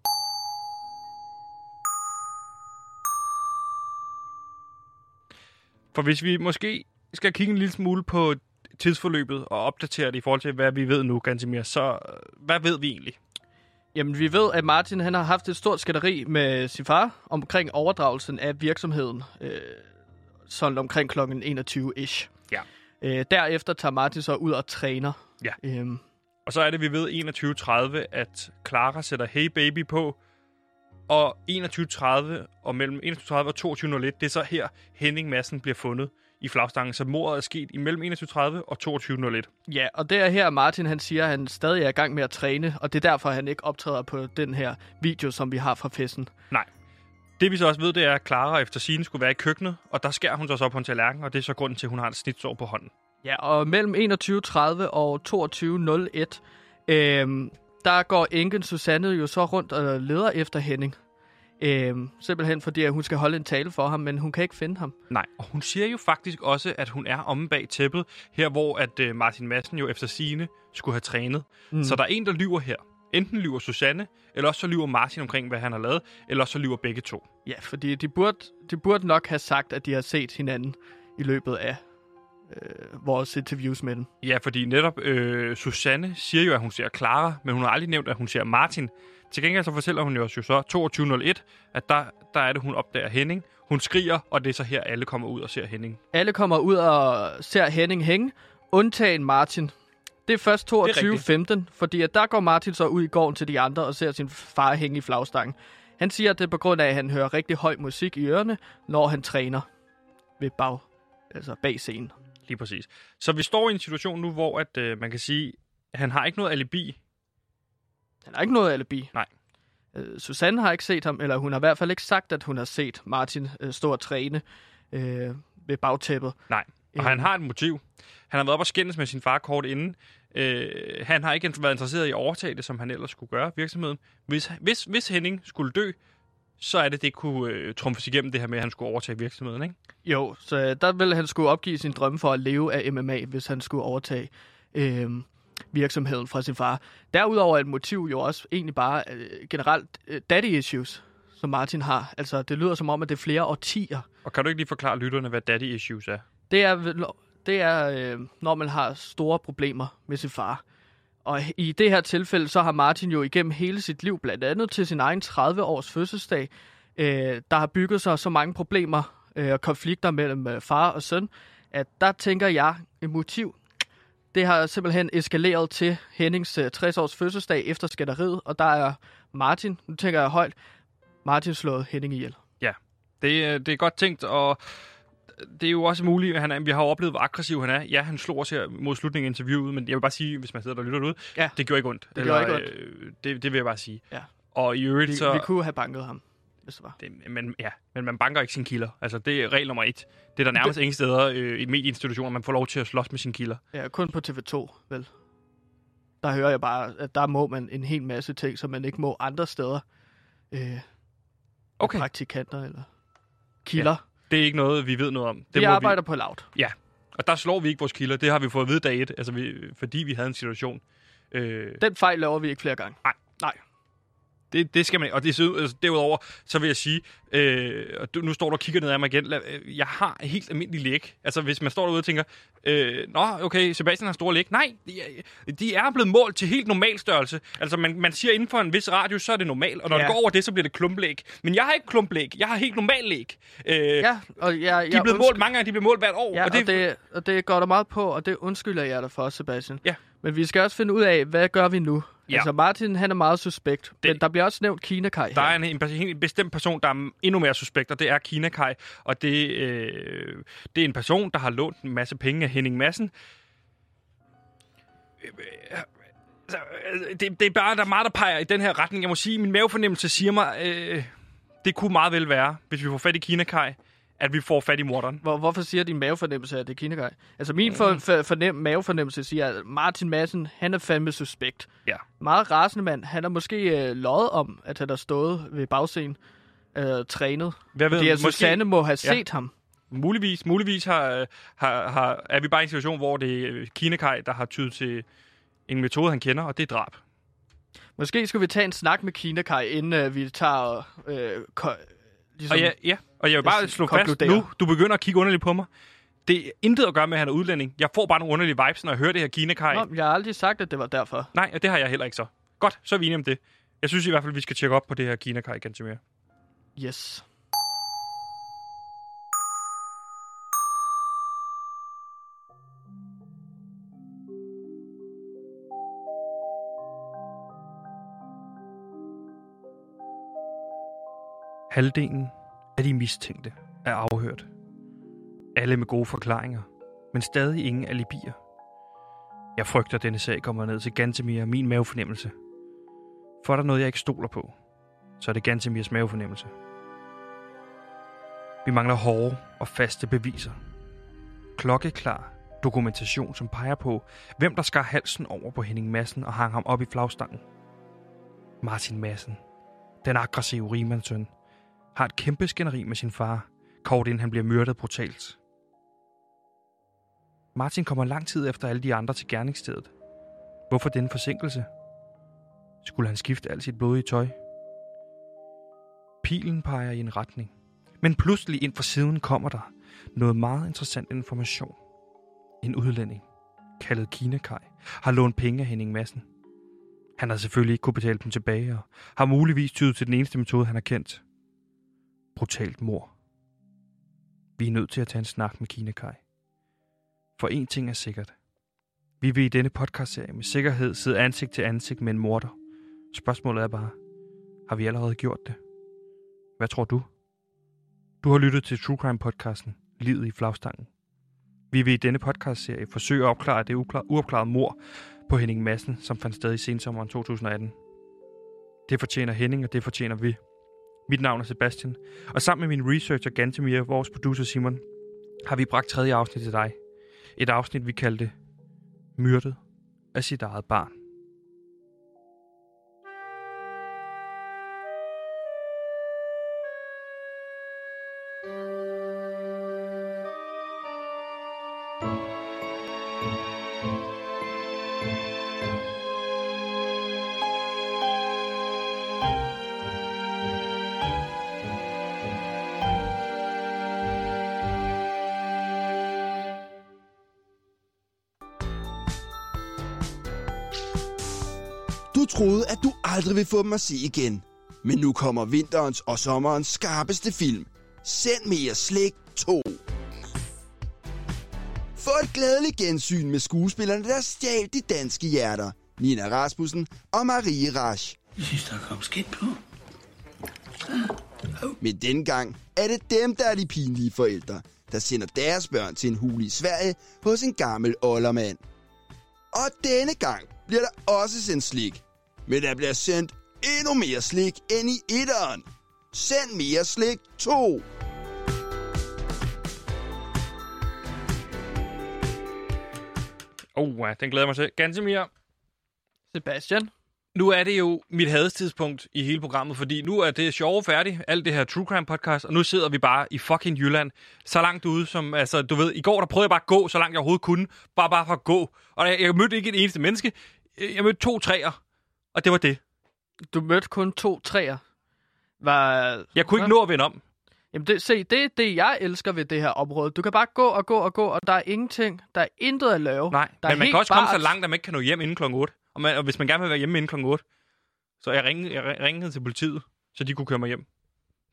For hvis vi måske skal kigge en lille smule på tidsforløbet og opdatere det i forhold til, hvad vi ved nu, Gansimir, så øh, hvad ved vi egentlig? Jamen, vi ved, at Martin han har haft et stort skatteri med sin far omkring overdragelsen af virksomheden, øh, sådan omkring kl. 21-ish. Ja. Øh, derefter tager Martin så ud og træner. Ja. Øhm, Og så er det, vi ved 21.30, at Clara sætter Hey Baby på, og 21.30 og mellem 21.30 og 22.01, det er så her Henning Madsen bliver fundet i flagstangen. Så mordet er sket imellem 21.30 og 22.01. ja, og det er her, Martin han siger, at han stadig er i gang med at træne, og det er derfor, han ikke optræder på den her video, som vi har fra festen. Det Det vi så også ved, det er, at Clara efter sine skulle være i køkkenet, og der skærer hun sig så på en tallerken, og det er så grunden til, at hun har et snitsår på hånden. Ja, og mellem 21.30 og 22.01, øhm, der går enken Susanne jo så rundt og leder efter Henning. Øhm, simpelthen fordi, at hun skal holde en tale for ham, men hun kan ikke finde ham. Nej, og hun siger jo faktisk også, at hun er omme bag tæppet, her hvor at øh, Martin Madsen jo efter sine skulle have trænet. Mm. Så der er en, der lyver her. Enten lyver Susanne, eller også så lyver Martin omkring, hvad han har lavet, eller også så lyver begge to. Ja, fordi de burde, de burde nok have sagt, at de har set hinanden i løbet af øh, vores interviews med den. Ja, fordi netop øh, Susanne siger jo, at hun ser Clara, men hun har aldrig nævnt, at hun ser Martin. Til gengæld så fortæller hun jo også jo så 22.01, at der, der er det, hun opdager Henning. Hun skriger, og det er så her, alle kommer ud og ser Henning. Alle kommer ud og ser Henning hænge, undtagen Martin. Det er først Det er 22.15, fordi at der går Martin så ud i gården til de andre og ser sin far hænge i flagstangen. Han siger, at det er på grund af, at han hører rigtig høj musik i ørerne, når han træner ved bag, altså bag scenen. Lige præcis. Så vi står i en situation nu, hvor at, øh, man kan sige, at han har ikke noget alibi. Han har ikke noget alibi. Nej. Øh, Susanne har ikke set ham, eller hun har i hvert fald ikke sagt, at hun har set Martin øh, stå og træne øh, ved bagtæppet. Nej. Og Øh. han har et motiv. Han har været op og skændes med sin far kort inden. Øh, han har ikke været interesseret i at overtage det, som han ellers skulle gøre, virksomheden. Hvis, hvis, hvis Henning skulle dø, så er det, det kunne øh, trumfes igennem det her med, at han skulle overtage virksomheden, ikke? Jo, så øh, der ville han skulle opgive sin drømme for at leve af MMA, hvis han skulle overtage øh, virksomheden fra sin far. Derudover er et motiv jo også egentlig bare øh, generelt øh, daddy issues, som Martin har. Altså, det lyder som om, at det er flere årtier. Og kan du ikke lige forklare lytterne, hvad daddy issues er? Det er, vel- det er øh, når man har store problemer med sin far. Og i det her tilfælde, så har Martin jo igennem hele sit liv, blandt andet til sin egen 30-års fødselsdag, øh, der har bygget sig så mange problemer øh, og konflikter mellem øh, far og søn, at der tænker jeg, et motiv, det har simpelthen eskaleret til Hennings øh, 60-års fødselsdag efter skænderiet, og der er Martin, nu tænker jeg højt, Martin slået Henning ihjel. Ja, Det, øh, det er godt tænkt, og det er jo også muligt, at han er, vi har jo oplevet, hvor aggressiv han er. Ja, han slog os her mod slutningen af interviewet, men jeg vil bare sige, hvis man sidder der og lytter derude, Ja. det gjorde ikke ondt. Det gjorde ikke ondt. Øh, det, det vil jeg bare sige. Ja. Og i øvrigt Vi, så... vi kunne have banket ham, hvis det var. Det, men, ja, men man banker ikke sine kilder. Altså, det er regel nummer et. Det er der nærmest ingen steder øh, i medieinstitutioner, man får lov til at slås med sine kilder. Ja, kun på TV2, vel? Der hører jeg bare, at der må man en hel masse ting, som man ikke må andre steder. Øh, Okay. Praktikanter eller kilder. Det er ikke noget, vi ved noget om. Det Ja. Vi arbejder på laut. Vi, og der slår vi ikke vores kilder. Det har vi fået at vide dag et, altså vi, fordi vi havde en situation. Øh, Den fejl laver vi ikke flere gange. Det, det skal man Og det, altså, derudover, så vil jeg sige, øh, og du, nu står du og kigger ned ad mig igen, øh, jeg har helt almindelig læg. Altså hvis man står derude og tænker, øh, nå okay, Sebastian har store læg. Nej, de er, de er blevet målt til helt normal størrelse. Altså man, man siger inden for en vis radius, så er det normalt, og når ja. Det går over det, så bliver det klumplæg. Men jeg har ikke klumplæg, jeg har helt normal læg. Øh, ja, og jeg, de er blevet målt mange gange, de bliver målt hvert år. Ja, og det, og det, og det går der meget på, og det undskylder jeg dig for, Sebastian. Ja. Men vi skal også finde ud af, hvad gør vi nu? Ja. Altså Martin, han er meget suspekt, det... men der bliver også nævnt Kina Kai Der er en, en, en, bestemt person, der er endnu mere suspekt, og det er Kina Kai. Og det, øh, det er en person, der har lånt en masse penge af Henning Madsen. Øh, øh, øh, Det, det er bare, der er meget, der peger i den her retning. Jeg må sige, min mavefornemmelse siger mig, øh, det kunne meget vel være, hvis vi får fat i Kina Kai, at vi får fat i morderen. Hvor, hvorfor siger din mavefornemmelse, at det er Kai? Altså min for, for, fornem, mavefornemmelse siger, at Martin Madsen, han er fandme suspekt. Ja. Meget rasende mand. Han har måske øh, løjet om, at han har stået ved bagscenen øh, trænet. Hvad ved Fordi at måske- Susanne må have Ja. set ham. Muligvis, muligvis har, har, har, er vi bare i en situation, hvor det er Kina Kai, der har tydet til en metode, han kender, og det er drab. Måske skulle vi tage en snak med Kina Kai, inden øh, vi tager... Øh, ligesom, Og ja, ja, og jeg vil bare Jeg slå fast nu, du begynder at kigge underligt på mig. Det er intet at gøre med, at han er udlænding. Jeg får bare nogle underlige vibes, når jeg hører det her Kina Kai. Nå, jeg har aldrig sagt, at det var derfor. Nej, og det har jeg heller ikke så. Godt, så er vi enige om det. Jeg synes i hvert fald, vi skal tjekke op på det her Kina Kai ganske mere. Yes. Halvdelen af de mistænkte er afhørt. Alle med gode forklaringer, men stadig ingen alibier. Jeg frygter, at denne sag kommer ned til Gantemir og min mavefornemmelse. For er der noget, jeg ikke stoler på, så er det Gantemirs mavefornemmelse. Vi mangler hårde og faste beviser. Klokkeklar dokumentation, som peger på, hvem der skar halsen over på Henning Madsen og hang ham op i flagstangen. Martin Madsen, den aggressive rimandsøn, har et kæmpe skænderi med sin far, kort inden han bliver myrdet brutalt. Martin kommer lang tid efter alle de andre til gerningsstedet. Hvorfor denne forsinkelse? Skulle han skifte alt sit blodige tøj? Pilen peger i en retning. Men pludselig ind fra siden kommer der noget meget interessant information. En udlænding, kaldet Kinakaj, har lånt penge af Henning Madsen. Han har selvfølgelig ikke kunne betale dem tilbage, og har muligvis tydet til den eneste metode, han har kendt. Brutalt mor. Vi er nødt til at tage en snak med Kinakaj. For en ting er sikkert. Vi vil i denne podcastserie med sikkerhed sidde ansigt til ansigt med en morder. Spørgsmålet er bare, har vi allerede gjort det? Hvad tror du? Du har lyttet til True Crime podcasten Livet i flagstangen. Vi vil i denne podcastserie forsøge at opklare det uopklarede mor på Henning Madsen, som fandt sted i sensommeren 2018. Det fortjener Henning, og det fortjener vi. Mit navn er Sebastian, og sammen med min researcher Gantemir vores producer Simon, har vi bragt tredje afsnit til dig. Et afsnit, vi kaldte Myrdet af sit eget barn. Aldrig ville få dem at se igen. Men nu kommer vinterens og sommerens skarpeste film. Send mere slik 2. Få et glædeligt gensyn med skuespillerne, der stjal de danske hjerter. Nina Rasmussen og Marie Rasch. Jeg synes, der kom skidt på. Men dengang er det dem, der er de pinlige forældre, der sender deres børn til en hul i Sverige hos en gammel oldermand. Og denne gang bliver der også sendt slik. Men der bliver sendt endnu mere slik end i etteren. Send mere slik 2. Oh, den glæder jeg mig til. Gantemir, Sebastian? nu er det jo mit hadestidspunkt i hele programmet, fordi nu er det sjove færdigt, alt det her True Crime podcast, og nu sidder vi bare i fucking Jylland, så langt ude som, altså, du ved, i går der prøvede jeg bare at gå, så langt jeg overhovedet kunne, bare bare for at gå, og jeg, jeg mødte ikke et eneste menneske, jeg mødte to træer, og det var det. Du mødte kun to træer. Var... Jeg kunne ikke nå at vende om. Jamen, det, se, det er det, jeg elsker ved det her område. Du kan bare gå og gå og gå, og der er ingenting. Der er intet at lave. Nej, der er men man kan også komme så langt, at man ikke kan nå hjem inden kl. 8. Og, man, og hvis man gerne vil være hjemme inden kl. 8, så jeg ringede, jeg ringede til politiet, så de kunne køre mig hjem.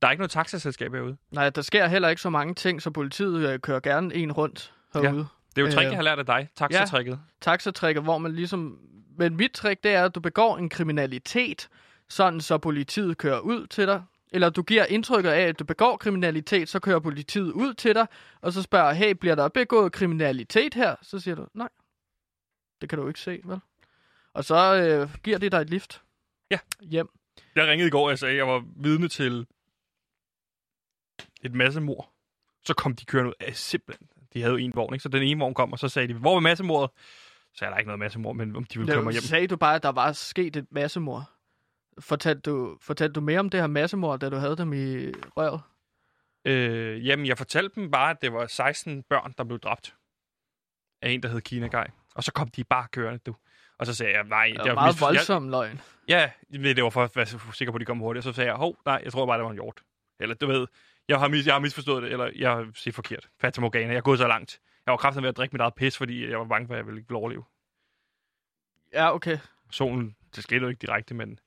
Der er ikke noget taxaselskab herude. Nej, der sker heller ikke så mange ting, så politiet øh, kører gerne en rundt herude. Det er jo trick, Øh, jeg har lært af dig. Taxatricket. Taxatrækket, hvor man ligesom... Men mit trick, det er, at du begår en kriminalitet, sådan så politiet kører ud til dig. Eller du giver indtrykket af, at du begår kriminalitet, så kører politiet ud til dig, og så spørger, hey, bliver der begået kriminalitet her? Så siger du, nej, det kan du ikke se, vel? Og så øh, giver de dig et lift Ja. hjem. Jeg ringede i går, og jeg sagde, at jeg var vidne til et massemord. Så kom de kørende ud af simpelthen. De havde jo en vogn, ikke? Så den ene vogn kom, og så sagde de, hvor er massemordet? Så er der ikke noget massemord, men om de ville køre mig hjem. Sagde du bare, at der var sket et massemord? Fortalte du, fortalte du mere om det her massemord, da du havde dem i røret? Øh, jamen, jeg fortalte dem bare, at det var 16 børn, der blev dræbt af en, der hed Kina Guy. Og så kom de bare kørende, du. Og så sagde jeg, nej, Det jeg var meget misforstod- voldsom løgn. Jeg, ja, det var for at være sikker på, at de kom hurtigt. Og så sagde jeg, hov, nej, jeg tror bare, det var en hjort. Eller du ved, jeg har, mis, jeg har misforstået det, eller jeg har set forkert. Fata Morgana, jeg er gået så langt. Jeg var kraftigt ved at drikke mit eget pis, fordi jeg var bange for, at jeg ville ikke overleve. Ja, okay. Solen, det skete jo ikke direkte, men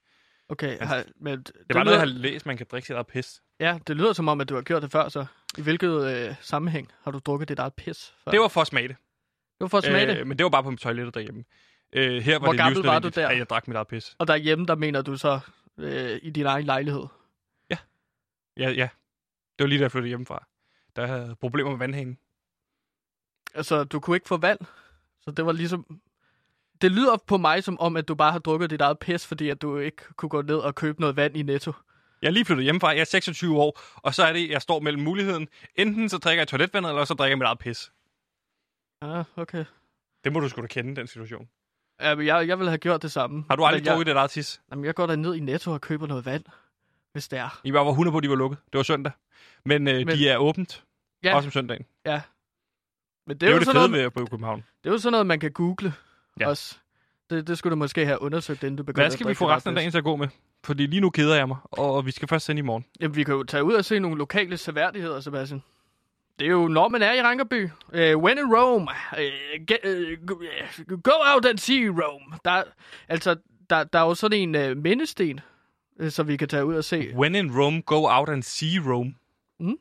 Okay, har, men det, det var noget, jeg lyder, har læst, man kan drikke sit eget pis. Ja, det lyder som om, at du har gjort det før, så. I hvilket øh, sammenhæng har du drukket dit eget pis før? Det var for at smage det. det var for at smage øh, det. men det var bare på toilettet derhjemme. Øh, her var Hvor det gammel var du der? at jeg drak mit eget pis. Og derhjemme, der mener du så øh, i din egen lejlighed. Ja, ja. Det var lige da jeg flyttede hjemmefra. Der havde problemer med vandhængen. Altså, du kunne ikke få vand. Så det var ligesom... Det lyder på mig som om, at du bare har drukket dit eget pis, fordi at du ikke kunne gå ned og købe noget vand i Netto. Jeg er lige flyttet hjemmefra, jeg er 26 år, og så er det, jeg står mellem muligheden. Enten så drikker jeg toiletvandet, eller så drikker jeg mit eget pis. Ja, okay. Det må du sgu da kende, den situation. Ja, men jeg, jeg ville have gjort det samme. Har du aldrig drukket dit eget tis? Jamen, jeg går da ned i Netto og køber noget vand, hvis det er. I var 100 på, at de var lukket. Det var søndag. Men, øh, Men- de er åbent, Ja, også om søndagen. ja. Men det Det er, er jo det fede noget, ved at København. det er jo sådan noget, man kan google Ja. også. Det, det skulle du måske have undersøgt, inden du begyndte Hvad skal vi få resten af dagen til at gå med? Fordi lige nu keder jeg mig, og vi skal først sende i morgen. Jamen, vi kan jo tage ud og se nogle lokale seværdigheder, Sebastian. Det er jo, når man er i Rankerby. Uh, when in Rome, uh, get, uh, go out and see Rome. Der, altså, der, der er jo sådan en uh, mindesten, uh, som vi kan tage ud og se. When in Rome, go out and see Rome. Mm.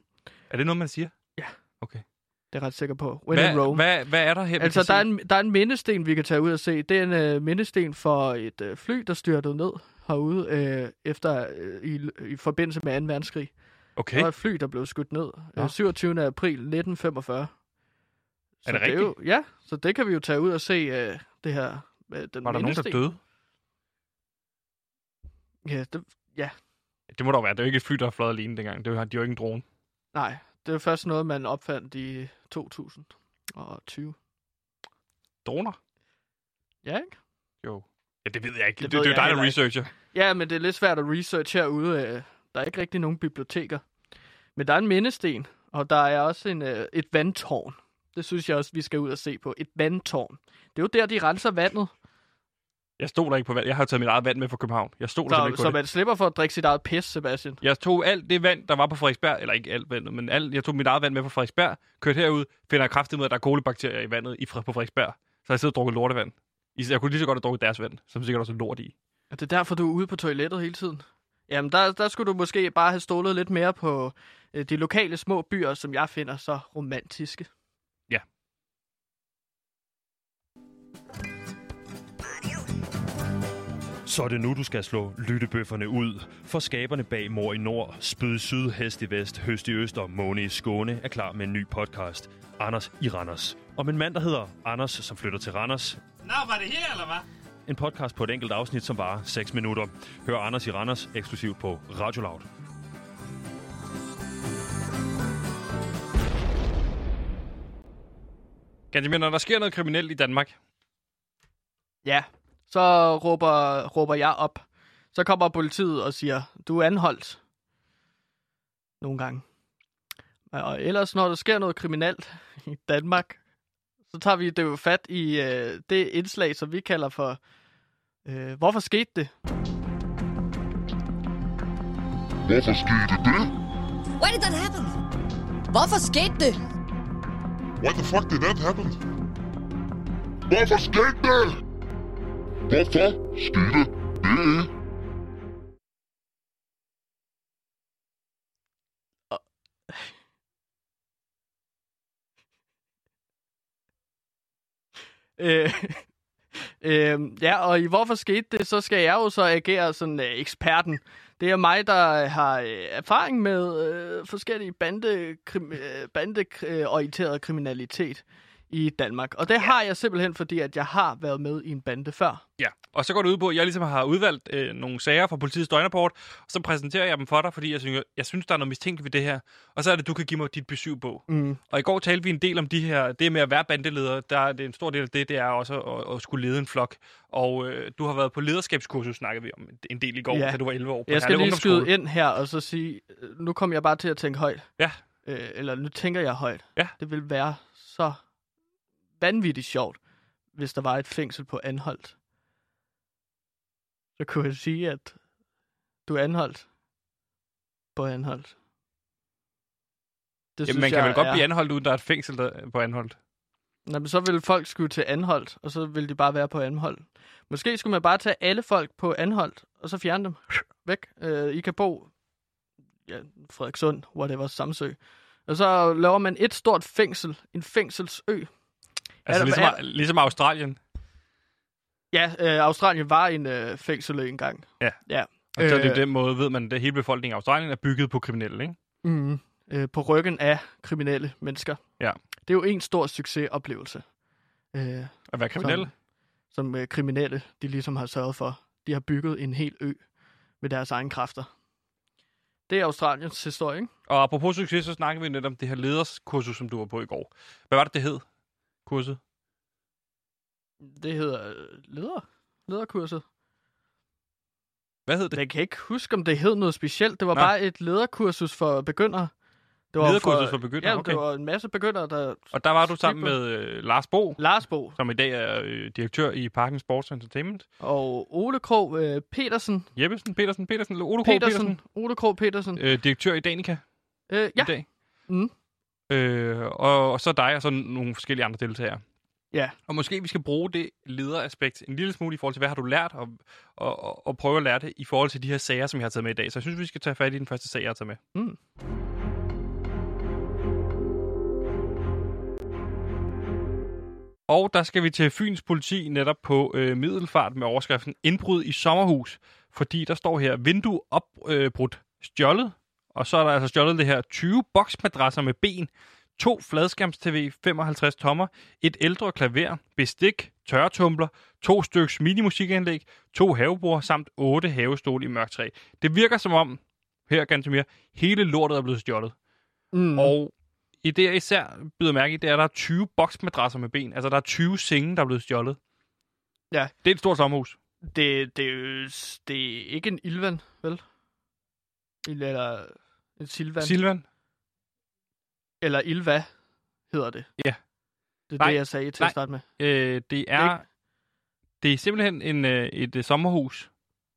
Er det noget, man siger? Ja. Okay. Det er jeg ret sikker på. When in Hvad, Rome. hvad, hvad er der her? Altså, der er, en, der er en mindesten, vi kan tage ud og se. Det er en øh, mindesten for et øh, fly, der styrtede ned herude øh, efter øh, i, i forbindelse med 2. verdenskrig. Okay. Der var et fly, der blev skudt ned Nå. øh, 27. april 1945. Så Er det er rigtigt? jo, ja, så det kan vi jo tage ud og se øh, det her. Øh, den Var der nogen, der mindesten. døde? Ja, det, Det må der jo være. Det er jo ikke et fly, der er fløjet alene dengang. Det var, de var ikke en drone. nej, det er først noget, man opfandt i 2020. Droner? Ja, ikke? Jo. Ja, det ved jeg ikke. Det, Det det, er jo dig, der researcher. Ja, men det er lidt svært at research herude. øh, Der er ikke rigtig nogen biblioteker. Men der er en mindesten, og der er også en, øh, et vandtårn. Det synes jeg også, vi skal ud og se på. Et vandtårn. Det er jo der, de renser vandet, Jeg stod der ikke på vand. Jeg har taget mit eget vand med fra København. Jeg stod der så, ikke på så det. man slipper for at drikke sit eget pis, Sebastian. Jeg tog alt det vand, der var på Frederiksberg, eller ikke alt vandet, men alt, jeg tog mit eget vand med fra Frederiksberg, kørte herud, finder kraftigt med, at der er kolibakterier i vandet i, på Frederiksberg. Så jeg sidder og drukket lortevand. Jeg kunne lige så godt have drukket deres vand, som sikkert også er lort i. Og det er derfor, du er ude på toilettet hele tiden. Jamen, der, der skulle du måske bare have stolet lidt mere på øh, de lokale små byer, som jeg finder så romantiske. Så er det nu, du skal slå lyttebøfferne ud. For skaberne bag Mor i Nord, Spyd i Syd, Hest i Vest, Høst i Øst og Måne i Skåne er klar med en ny podcast. Anders i Randers. Om en mand, der hedder Anders, som flytter til Randers. Nå, var det her, eller hvad? En podcast på et enkelt afsnit, som varer 6 minutter. Hør Anders i Randers eksklusivt på Radio Loud. Ganske når der sker noget kriminelt i Danmark, Ja, så råber, råber jeg op. Så kommer politiet og siger, du er anholdt. Nogle gange. Og ellers, når der sker noget kriminelt i Danmark, så tager vi det jo fat i øh, det indslag, som vi kalder for, øh, hvorfor skete det? Hvorfor skete det? Why did that happen? Hvorfor skete det? Why the fuck did that happen? Hvorfor skete det? Hvorfor skete det? Øh, øh, ja, og i hvorfor skete det, så skal jeg jo så agere sådan øh, eksperten. Det er mig, der øh, har øh, erfaring med øh, forskellige bande, krim, øh, bandeorienteret øh, kriminalitet i Danmark. Og det ja. har jeg simpelthen, fordi at jeg har været med i en bande før. Ja, og så går det ud på, at jeg ligesom har udvalgt øh, nogle sager fra politiets døgnrapport, og så præsenterer jeg dem for dig, fordi jeg synes, jeg synes, der er noget mistænkeligt ved det her. Og så er det, du kan give mig dit besøg på. Mm. Og i går talte vi en del om de her, det med at være bandeleder. Der er det en stor del af det, det er også at, at skulle lede en flok. Og øh, du har været på lederskabskursus, snakkede vi om en del i går, Ja. da du var 11 år. På Jeg skal lige skyde ind her og så sige, øh, nu kommer jeg bare til at tænke højt. Ja. Øh, eller nu tænker jeg højt. Ja. Det vil være så vanvittigt sjovt, hvis der var et fængsel på Anholdt. Så kunne jeg sige, at du er anholdt på Anholdt. Det Jamen, man kan vel godt blive anholdt, uden der er et fængsel der, på anholdt. Nå, men så vil folk skulle til Anholdt, og så vil de bare være på Anholdt. Måske skulle man bare tage alle folk på Anholdt, og så fjerne dem væk. Øh, I kan bo ja, Frederikssund, whatever, Samsø. Og så laver man et stort fængsel, en fængselsø. Altså der- ligesom, er- ligesom Australien. Ja, øh, Australien var en øh, fængselsø engang. Ja. ja. Og så er det Øh, den måde, ved man, at hele befolkningen i Australien er bygget på kriminelle, ikke? Mm, øh, på ryggen af kriminelle mennesker. Ja. Det er jo en stor succesoplevelse. Øh, At være kriminelle. Som, som øh, kriminelle, de ligesom har sørget for. De har bygget en hel ø med deres egne kræfter. Det er Australiens historie, ikke? Og apropos succes, så snakker vi lidt om det her lederskursus, som du var på i går. Hvad var det, det hed? Kurset? Det hedder øh, leder. Lederkurset. Hvad hed det? Jeg kan ikke huske, om det hed noget specielt. Det var Nå. bare et lederkursus for begyndere. Det var Lederkursus for begyndere, Ja, okay. det var en masse begyndere, der... Og der var du sammen med øh, Lars Bo, Lars Bo som i dag er øh, direktør i Parken Sports Entertainment. og Ole Krog øh, Petersen. Jeppesen, Petersen, Petersen, Ole Krog Petersen, Petersen. Ole Krog Petersen. øh, direktør i Danica Øh, ja. i dag. Mm. Øh, og, og så dig og så nogle forskellige andre deltagere. Ja. Og måske vi skal bruge det lederaspekt en lille smule i forhold til, hvad har du lært, og, og, og, og prøve at lære det i forhold til de her sager, som jeg har taget med i dag. Så jeg synes, vi skal tage fat i den første sag, jeg har taget med. Mm. Og der skal vi til Fyns politi netop på øh, middelfart med overskriften Indbrud i sommerhus. Fordi der står her, vindue opbrudt stjålet. Og så er der altså stjålet det her 20 boksmadrasser med ben, to fladskærms-tv 55 tommer, et ældre klaver, bestik, tørretumbler, to styks minimusikanlæg, to havebord samt otte havestole i mørkt træ. Det virker som om, her mere, hele lortet er blevet stjålet. Mm. Og i det, jeg især byder mærke i, det er, at der er 20 boksmadrasser med ben. Altså, der er 20 senge, der er blevet stjålet. Ja. Det er et stort sommerhus. Det, det, det er ikke en Ilvan, vel? Eller en Silvan. Silvan? Eller Ilva hedder det. Ja. Det er Nej, det, jeg sagde til nej. at starte med. Øh, det er... Det er simpelthen en, øh, et øh, sommerhus,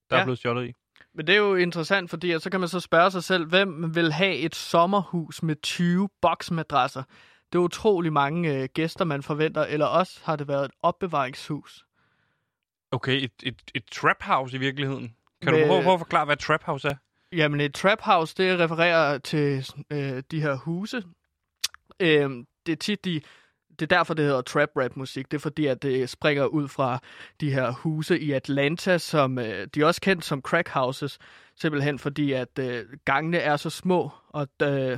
der ja. Er blevet stjålet i. Men det er jo interessant, fordi at så kan man så spørge sig selv, hvem vil have et sommerhus med 20 boksmadrasser? Det er utrolig mange øh, gæster, man forventer, eller også har det været et opbevaringshus. Okay, et, et, et trap house i virkeligheden. Kan Med- du prøve, prøve at forklare, hvad trap house er? Jamen, et trap house, det refererer til øh, de her huse. Øh, det er tit de... Det er derfor, det hedder trap rap musik. Det er fordi, at det springer ud fra de her huse i Atlanta, som øh, de er også kendt som crack houses. Simpelthen fordi, at øh, gangene er så små, og øh,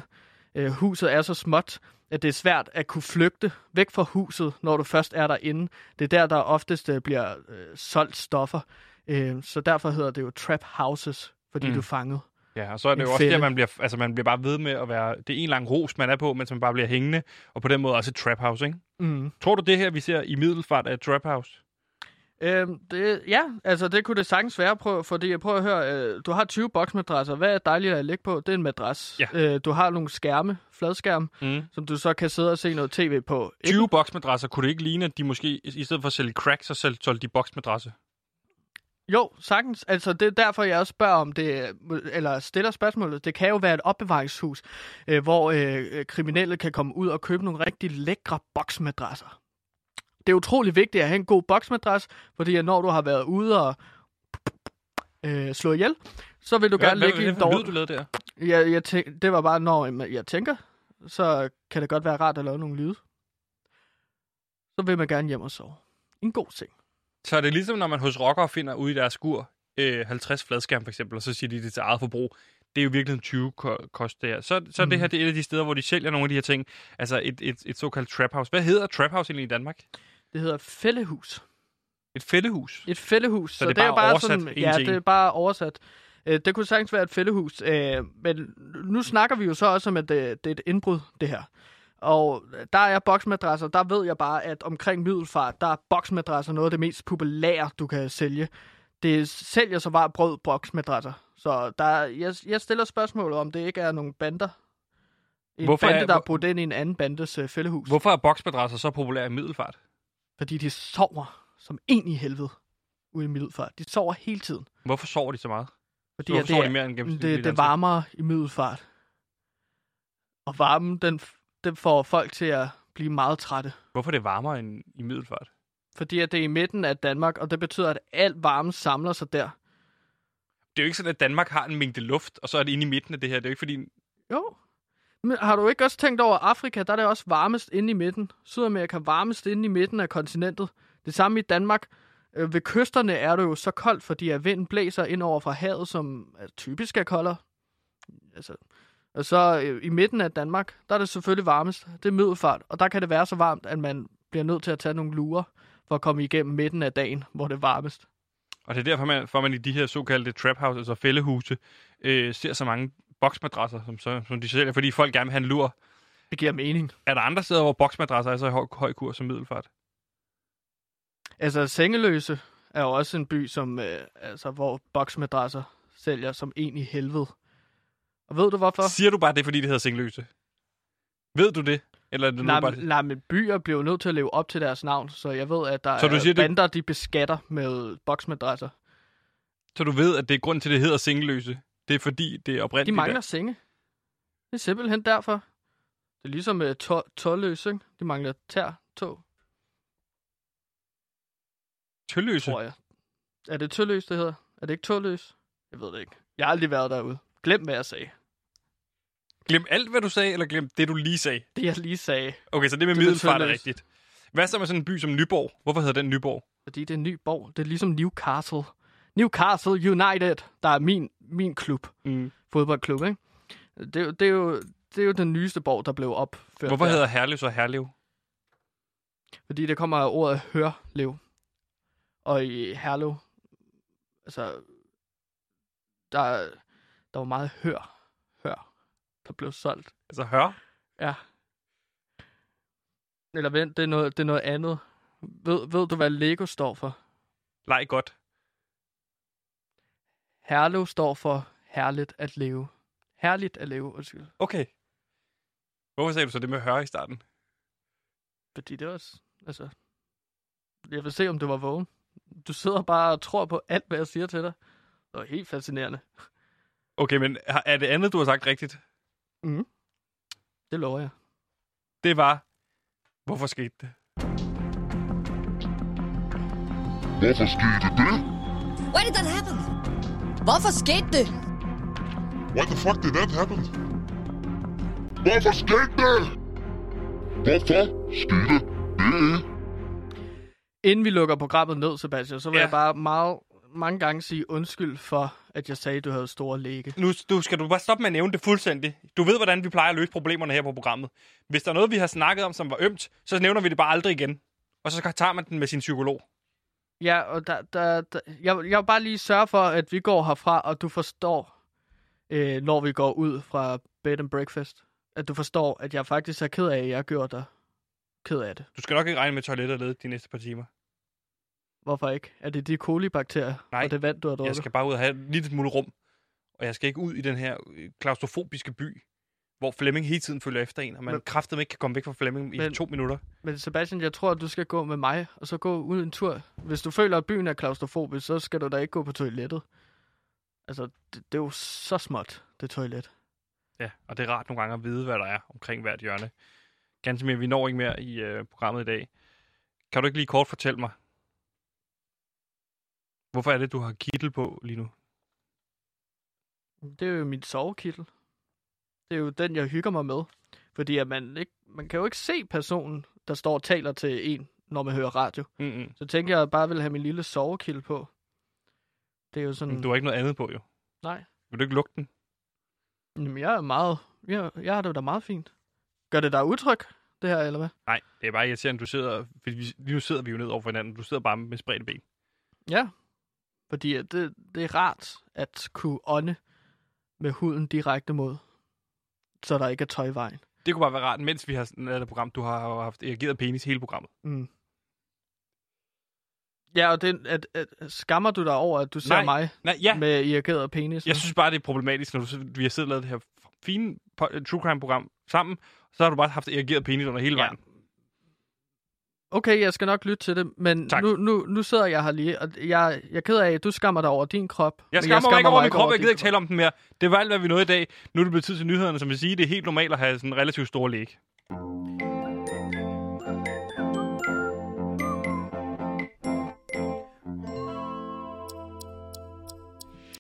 øh, huset er så småt, at det er svært at kunne flygte væk fra huset, når du først er derinde. Det er der, der oftest øh, bliver øh, solgt stoffer. Øh, så derfor hedder det jo trap houses, fordi Mm. du er fanget. Ja, og så er det jo også der, fælde. man bliver, altså man bliver bare ved med at være... Det er en lang ros, man er på, mens man bare bliver hængende. Og på den måde også et trap house, ikke? Mm. Tror du, det her, vi ser i middelfart, er et trap house? Øhm, det, ja, altså det kunne det sagtens være, prøv, fordi jeg prøver at høre, øh, du har 20 boksmadrasser, hvad er dejligt at lægge på? Det er en madras. Ja. Øh, du har nogle skærme, fladskærme, Mm. som du så kan sidde og se noget tv på. 20 boksmadrasser, kunne det ikke ligne, at de måske, i stedet for at sælge crack, så solgte de boksmadrasser? Jo, sagtens. Altså, det er derfor, jeg også spørger om det, eller stiller spørgsmålet. Det kan jo være et opbevaringshus, øh, hvor øh, kriminelle kan komme ud og købe nogle rigtig lækre boksmadrasser. Det er utrolig vigtigt at have en god boksmadras, fordi når du har været ude og øh, slå ihjel, så vil du Hvad, gerne hvad, ligge i hvad en for en lyd, dårlig... du lavede der? Jeg, jeg tænk, det var bare, når jeg tænker, så kan det godt være rart at lave nogle lyde. Så vil man gerne hjem og sove. En god seng. Så er det ligesom, når man hos rockere finder ude i deres skur øh, 50 fladskærm for eksempel, og så siger de det til eget forbrug. Det er jo virkelig en 20 ko- kost der. Så, så mm. det her det er et af de steder, hvor de sælger nogle af de her ting. Altså et, et, et såkaldt trap house. Hvad hedder trap house egentlig i Danmark? Det hedder fællehus. Et fællehus. Et fællehus. Så det er bare oversat en Ja, til en? det er bare oversat. Øh, Det kunne sagtens være et fællehus. øh, Men nu snakker vi jo så også om, at det, det er et indbrud, det her. Og der er boksmadrasser, der ved jeg bare, at omkring middelfart, der er boksmadrasser noget af det mest populære, du kan sælge. Det sælger så bare brød boksmadrasser. Så der, er- jeg, jeg stiller spørgsmålet, om det ikke er nogle bander. En Hvorfor bande, er- der er brudt ind i en anden bandes øh, fællehus. Hvorfor er boksmadrasser så populære i middelfart? Fordi de sover som en i helvede ude i middelfart. De sover hele tiden. Hvorfor sover de så meget? Fordi Hvorfor at sover det, de mere er- end gennemsnitlige det, det varmer i middelfart. Og varmen, den, den får folk til at blive meget trætte. Hvorfor er det varmere end i middelfart? Fordi at det er i midten af Danmark, og det betyder, at alt varme samler sig der. Det er jo ikke sådan, at Danmark har en mængde luft, og så er det inde i midten af det her. Det er jo ikke fordi... Jo. Men har du ikke også tænkt over Afrika? Der er det også varmest inde i midten. Sydamerika varmest inde i midten af kontinentet. Det samme i Danmark. Øh, ved kysterne er det jo så koldt, fordi at vinden blæser ind over fra havet, som er typisk er koldere. Altså, og så øh, i midten af Danmark, der er det selvfølgelig varmest. Det er middelfart, og der kan det være så varmt, at man bliver nødt til at tage nogle lurer for at komme igennem midten af dagen, hvor det er varmest. Og det er derfor, man, for man i de her såkaldte trap house, altså fællehuse, øh, ser så mange boksmadrasser, som, så, som de sælger, fordi folk gerne vil have en lur. Det giver mening. Er der andre steder, hvor boksmadrasser er så i høj, høj kurs som middelfart? Altså, Sengeløse er jo også en by, som, øh, altså, hvor boksmadrasser sælger som en i helvede. Og ved du hvorfor? Siger du bare det, fordi det hedder Sengløse? Ved du det? Eller er det Nej, bare... nej, men byer bliver jo nødt til at leve op til deres navn, så jeg ved, at der Så du er siger, det- bander, de beskatter med boksmadrasser. Så du ved, at det er grund til, at det hedder Sengløse? Det er fordi, det er De oprindeligt mangler der. senge. Det er simpelthen derfor. Det er ligesom med uh, tårløse, ikke? De mangler tær, tog, Tølløse? tror jeg. Er det tølløs, det hedder? Er det ikke tåløs? Jeg ved det ikke. Jeg har aldrig været derude. Glem, hvad jeg sagde. Glem alt, hvad du sagde, eller glem det, du lige sagde? Det, jeg lige sagde. Okay, så det med Det middelfart er rigtigt. Hvad så med sådan en by som Nyborg? Hvorfor hedder den Nyborg? Fordi det er en ny borg. Det er ligesom Newcastle. Newcastle United, der er min, min klub. Mm. Fodboldklub, ikke? Det, er jo- det, er jo, det er jo den nyeste borg, der blev opført Hvorfor der. hedder Herlev så Herlev? Fordi det kommer af ordet hørlev. Og i Herlev, altså, der, der var meget hør, hør, der blev solgt. Altså hør? Ja. Eller vent, det er noget, det er noget andet. Ved, ved du, hvad Lego står for? Leg godt. Herlev står for herligt at leve. Herligt at leve, undskyld. Okay. Hvorfor sagde du så det med høre i starten? Fordi det var, altså, jeg vil se, om du var vågen. Du sidder bare og tror på alt, hvad jeg siger til dig. Det var helt fascinerende. Okay, men er det andet, du har sagt rigtigt? Mm. Det lover jeg. Det var, hvorfor skete det? Hvorfor skete det? Why did that happen? Hvorfor skete det? Why the fuck did that happen? Hvorfor skete det? Hvorfor skete det? Inden vi lukker programmet ned, Sebastian, så vil ja. jeg bare meget, mange gange sige undskyld for, at jeg sagde, at du havde store læge. Nu du, skal du bare stoppe med at nævne det fuldstændig. Du ved, hvordan vi plejer at løse problemerne her på programmet. Hvis der er noget, vi har snakket om, som var ømt, så nævner vi det bare aldrig igen. Og så tager man den med sin psykolog. Ja, og der, der, der, jeg, jeg vil bare lige sørge for, at vi går herfra, og du forstår, øh, når vi går ud fra bed and breakfast, at du forstår, at jeg faktisk er ked af, at jeg gjort dig ked af det. Du skal nok ikke regne med toilettet ledet de næste par timer. Hvorfor ikke? Er det de kolibakterier Nej, og det vand, du har drukket? Jeg skal bare ud og have et lille smule rum. Og jeg skal ikke ud i den her øh, klaustrofobiske by, hvor Flemming hele tiden følger efter en, og man Men- kraftedeme ikke kan komme væk fra Flemming i Men- to minutter. Men Sebastian, jeg tror, at du skal gå med mig, og så gå ud en tur. Hvis du føler, at byen er klaustrofobisk, så skal du da ikke gå på toilettet. Altså, det, det er jo så småt, det toilet. Ja, og det er rart nogle gange at vide, hvad der er omkring hvert hjørne. Ganske mere, vi når ikke mere i øh, programmet i dag. Kan du ikke lige kort fortælle mig, hvorfor er det, du har kittel på lige nu? Det er jo min sovekittel. Det er jo den, jeg hygger mig med. Fordi at man, ikke, man kan jo ikke se personen, der står og taler til en, når man hører radio. Mm-mm. Så tænker jeg, at jeg bare vil have min lille sovekittel på. Det er jo sådan... Men du har ikke noget andet på, jo. Nej. Vil du ikke lugte den? Jamen, jeg er meget... Jeg, jeg har det da meget fint. Gør det der udtryk, det her, eller hvad? Nej, det er bare irriterende, du sidder... Fordi vi, nu sidder vi jo ned over for hinanden. Du sidder bare med spredte ben. Ja. Fordi det, det er rart at kunne ånde med huden direkte mod, så der ikke er tøj i vejen. Det kunne bare være rart, mens vi har lavet det program. Du har jo haft erigeret penis hele programmet. Mm. Ja, og det, at, at, skammer du dig over, at du ser Nej, mig nej, ja. med irrigeret penis? Jeg synes bare, det er problematisk, når du, vi har siddet og lavet det her fine true crime-program sammen. Så har du bare haft erigeret penis under hele Ja. vejen. Okay, jeg skal nok lytte til det, men Tak. nu, nu, nu sidder jeg her lige, og jeg, jeg er ked af, at du skammer dig over din krop. Jeg skammer mig ikke over min krop, jeg din gider ikke tale om den mere. Det var alt, hvad vi nåede i dag. Nu er det blevet tid til nyhederne, som vil sige, det er helt normalt at have sådan en relativt stor læg.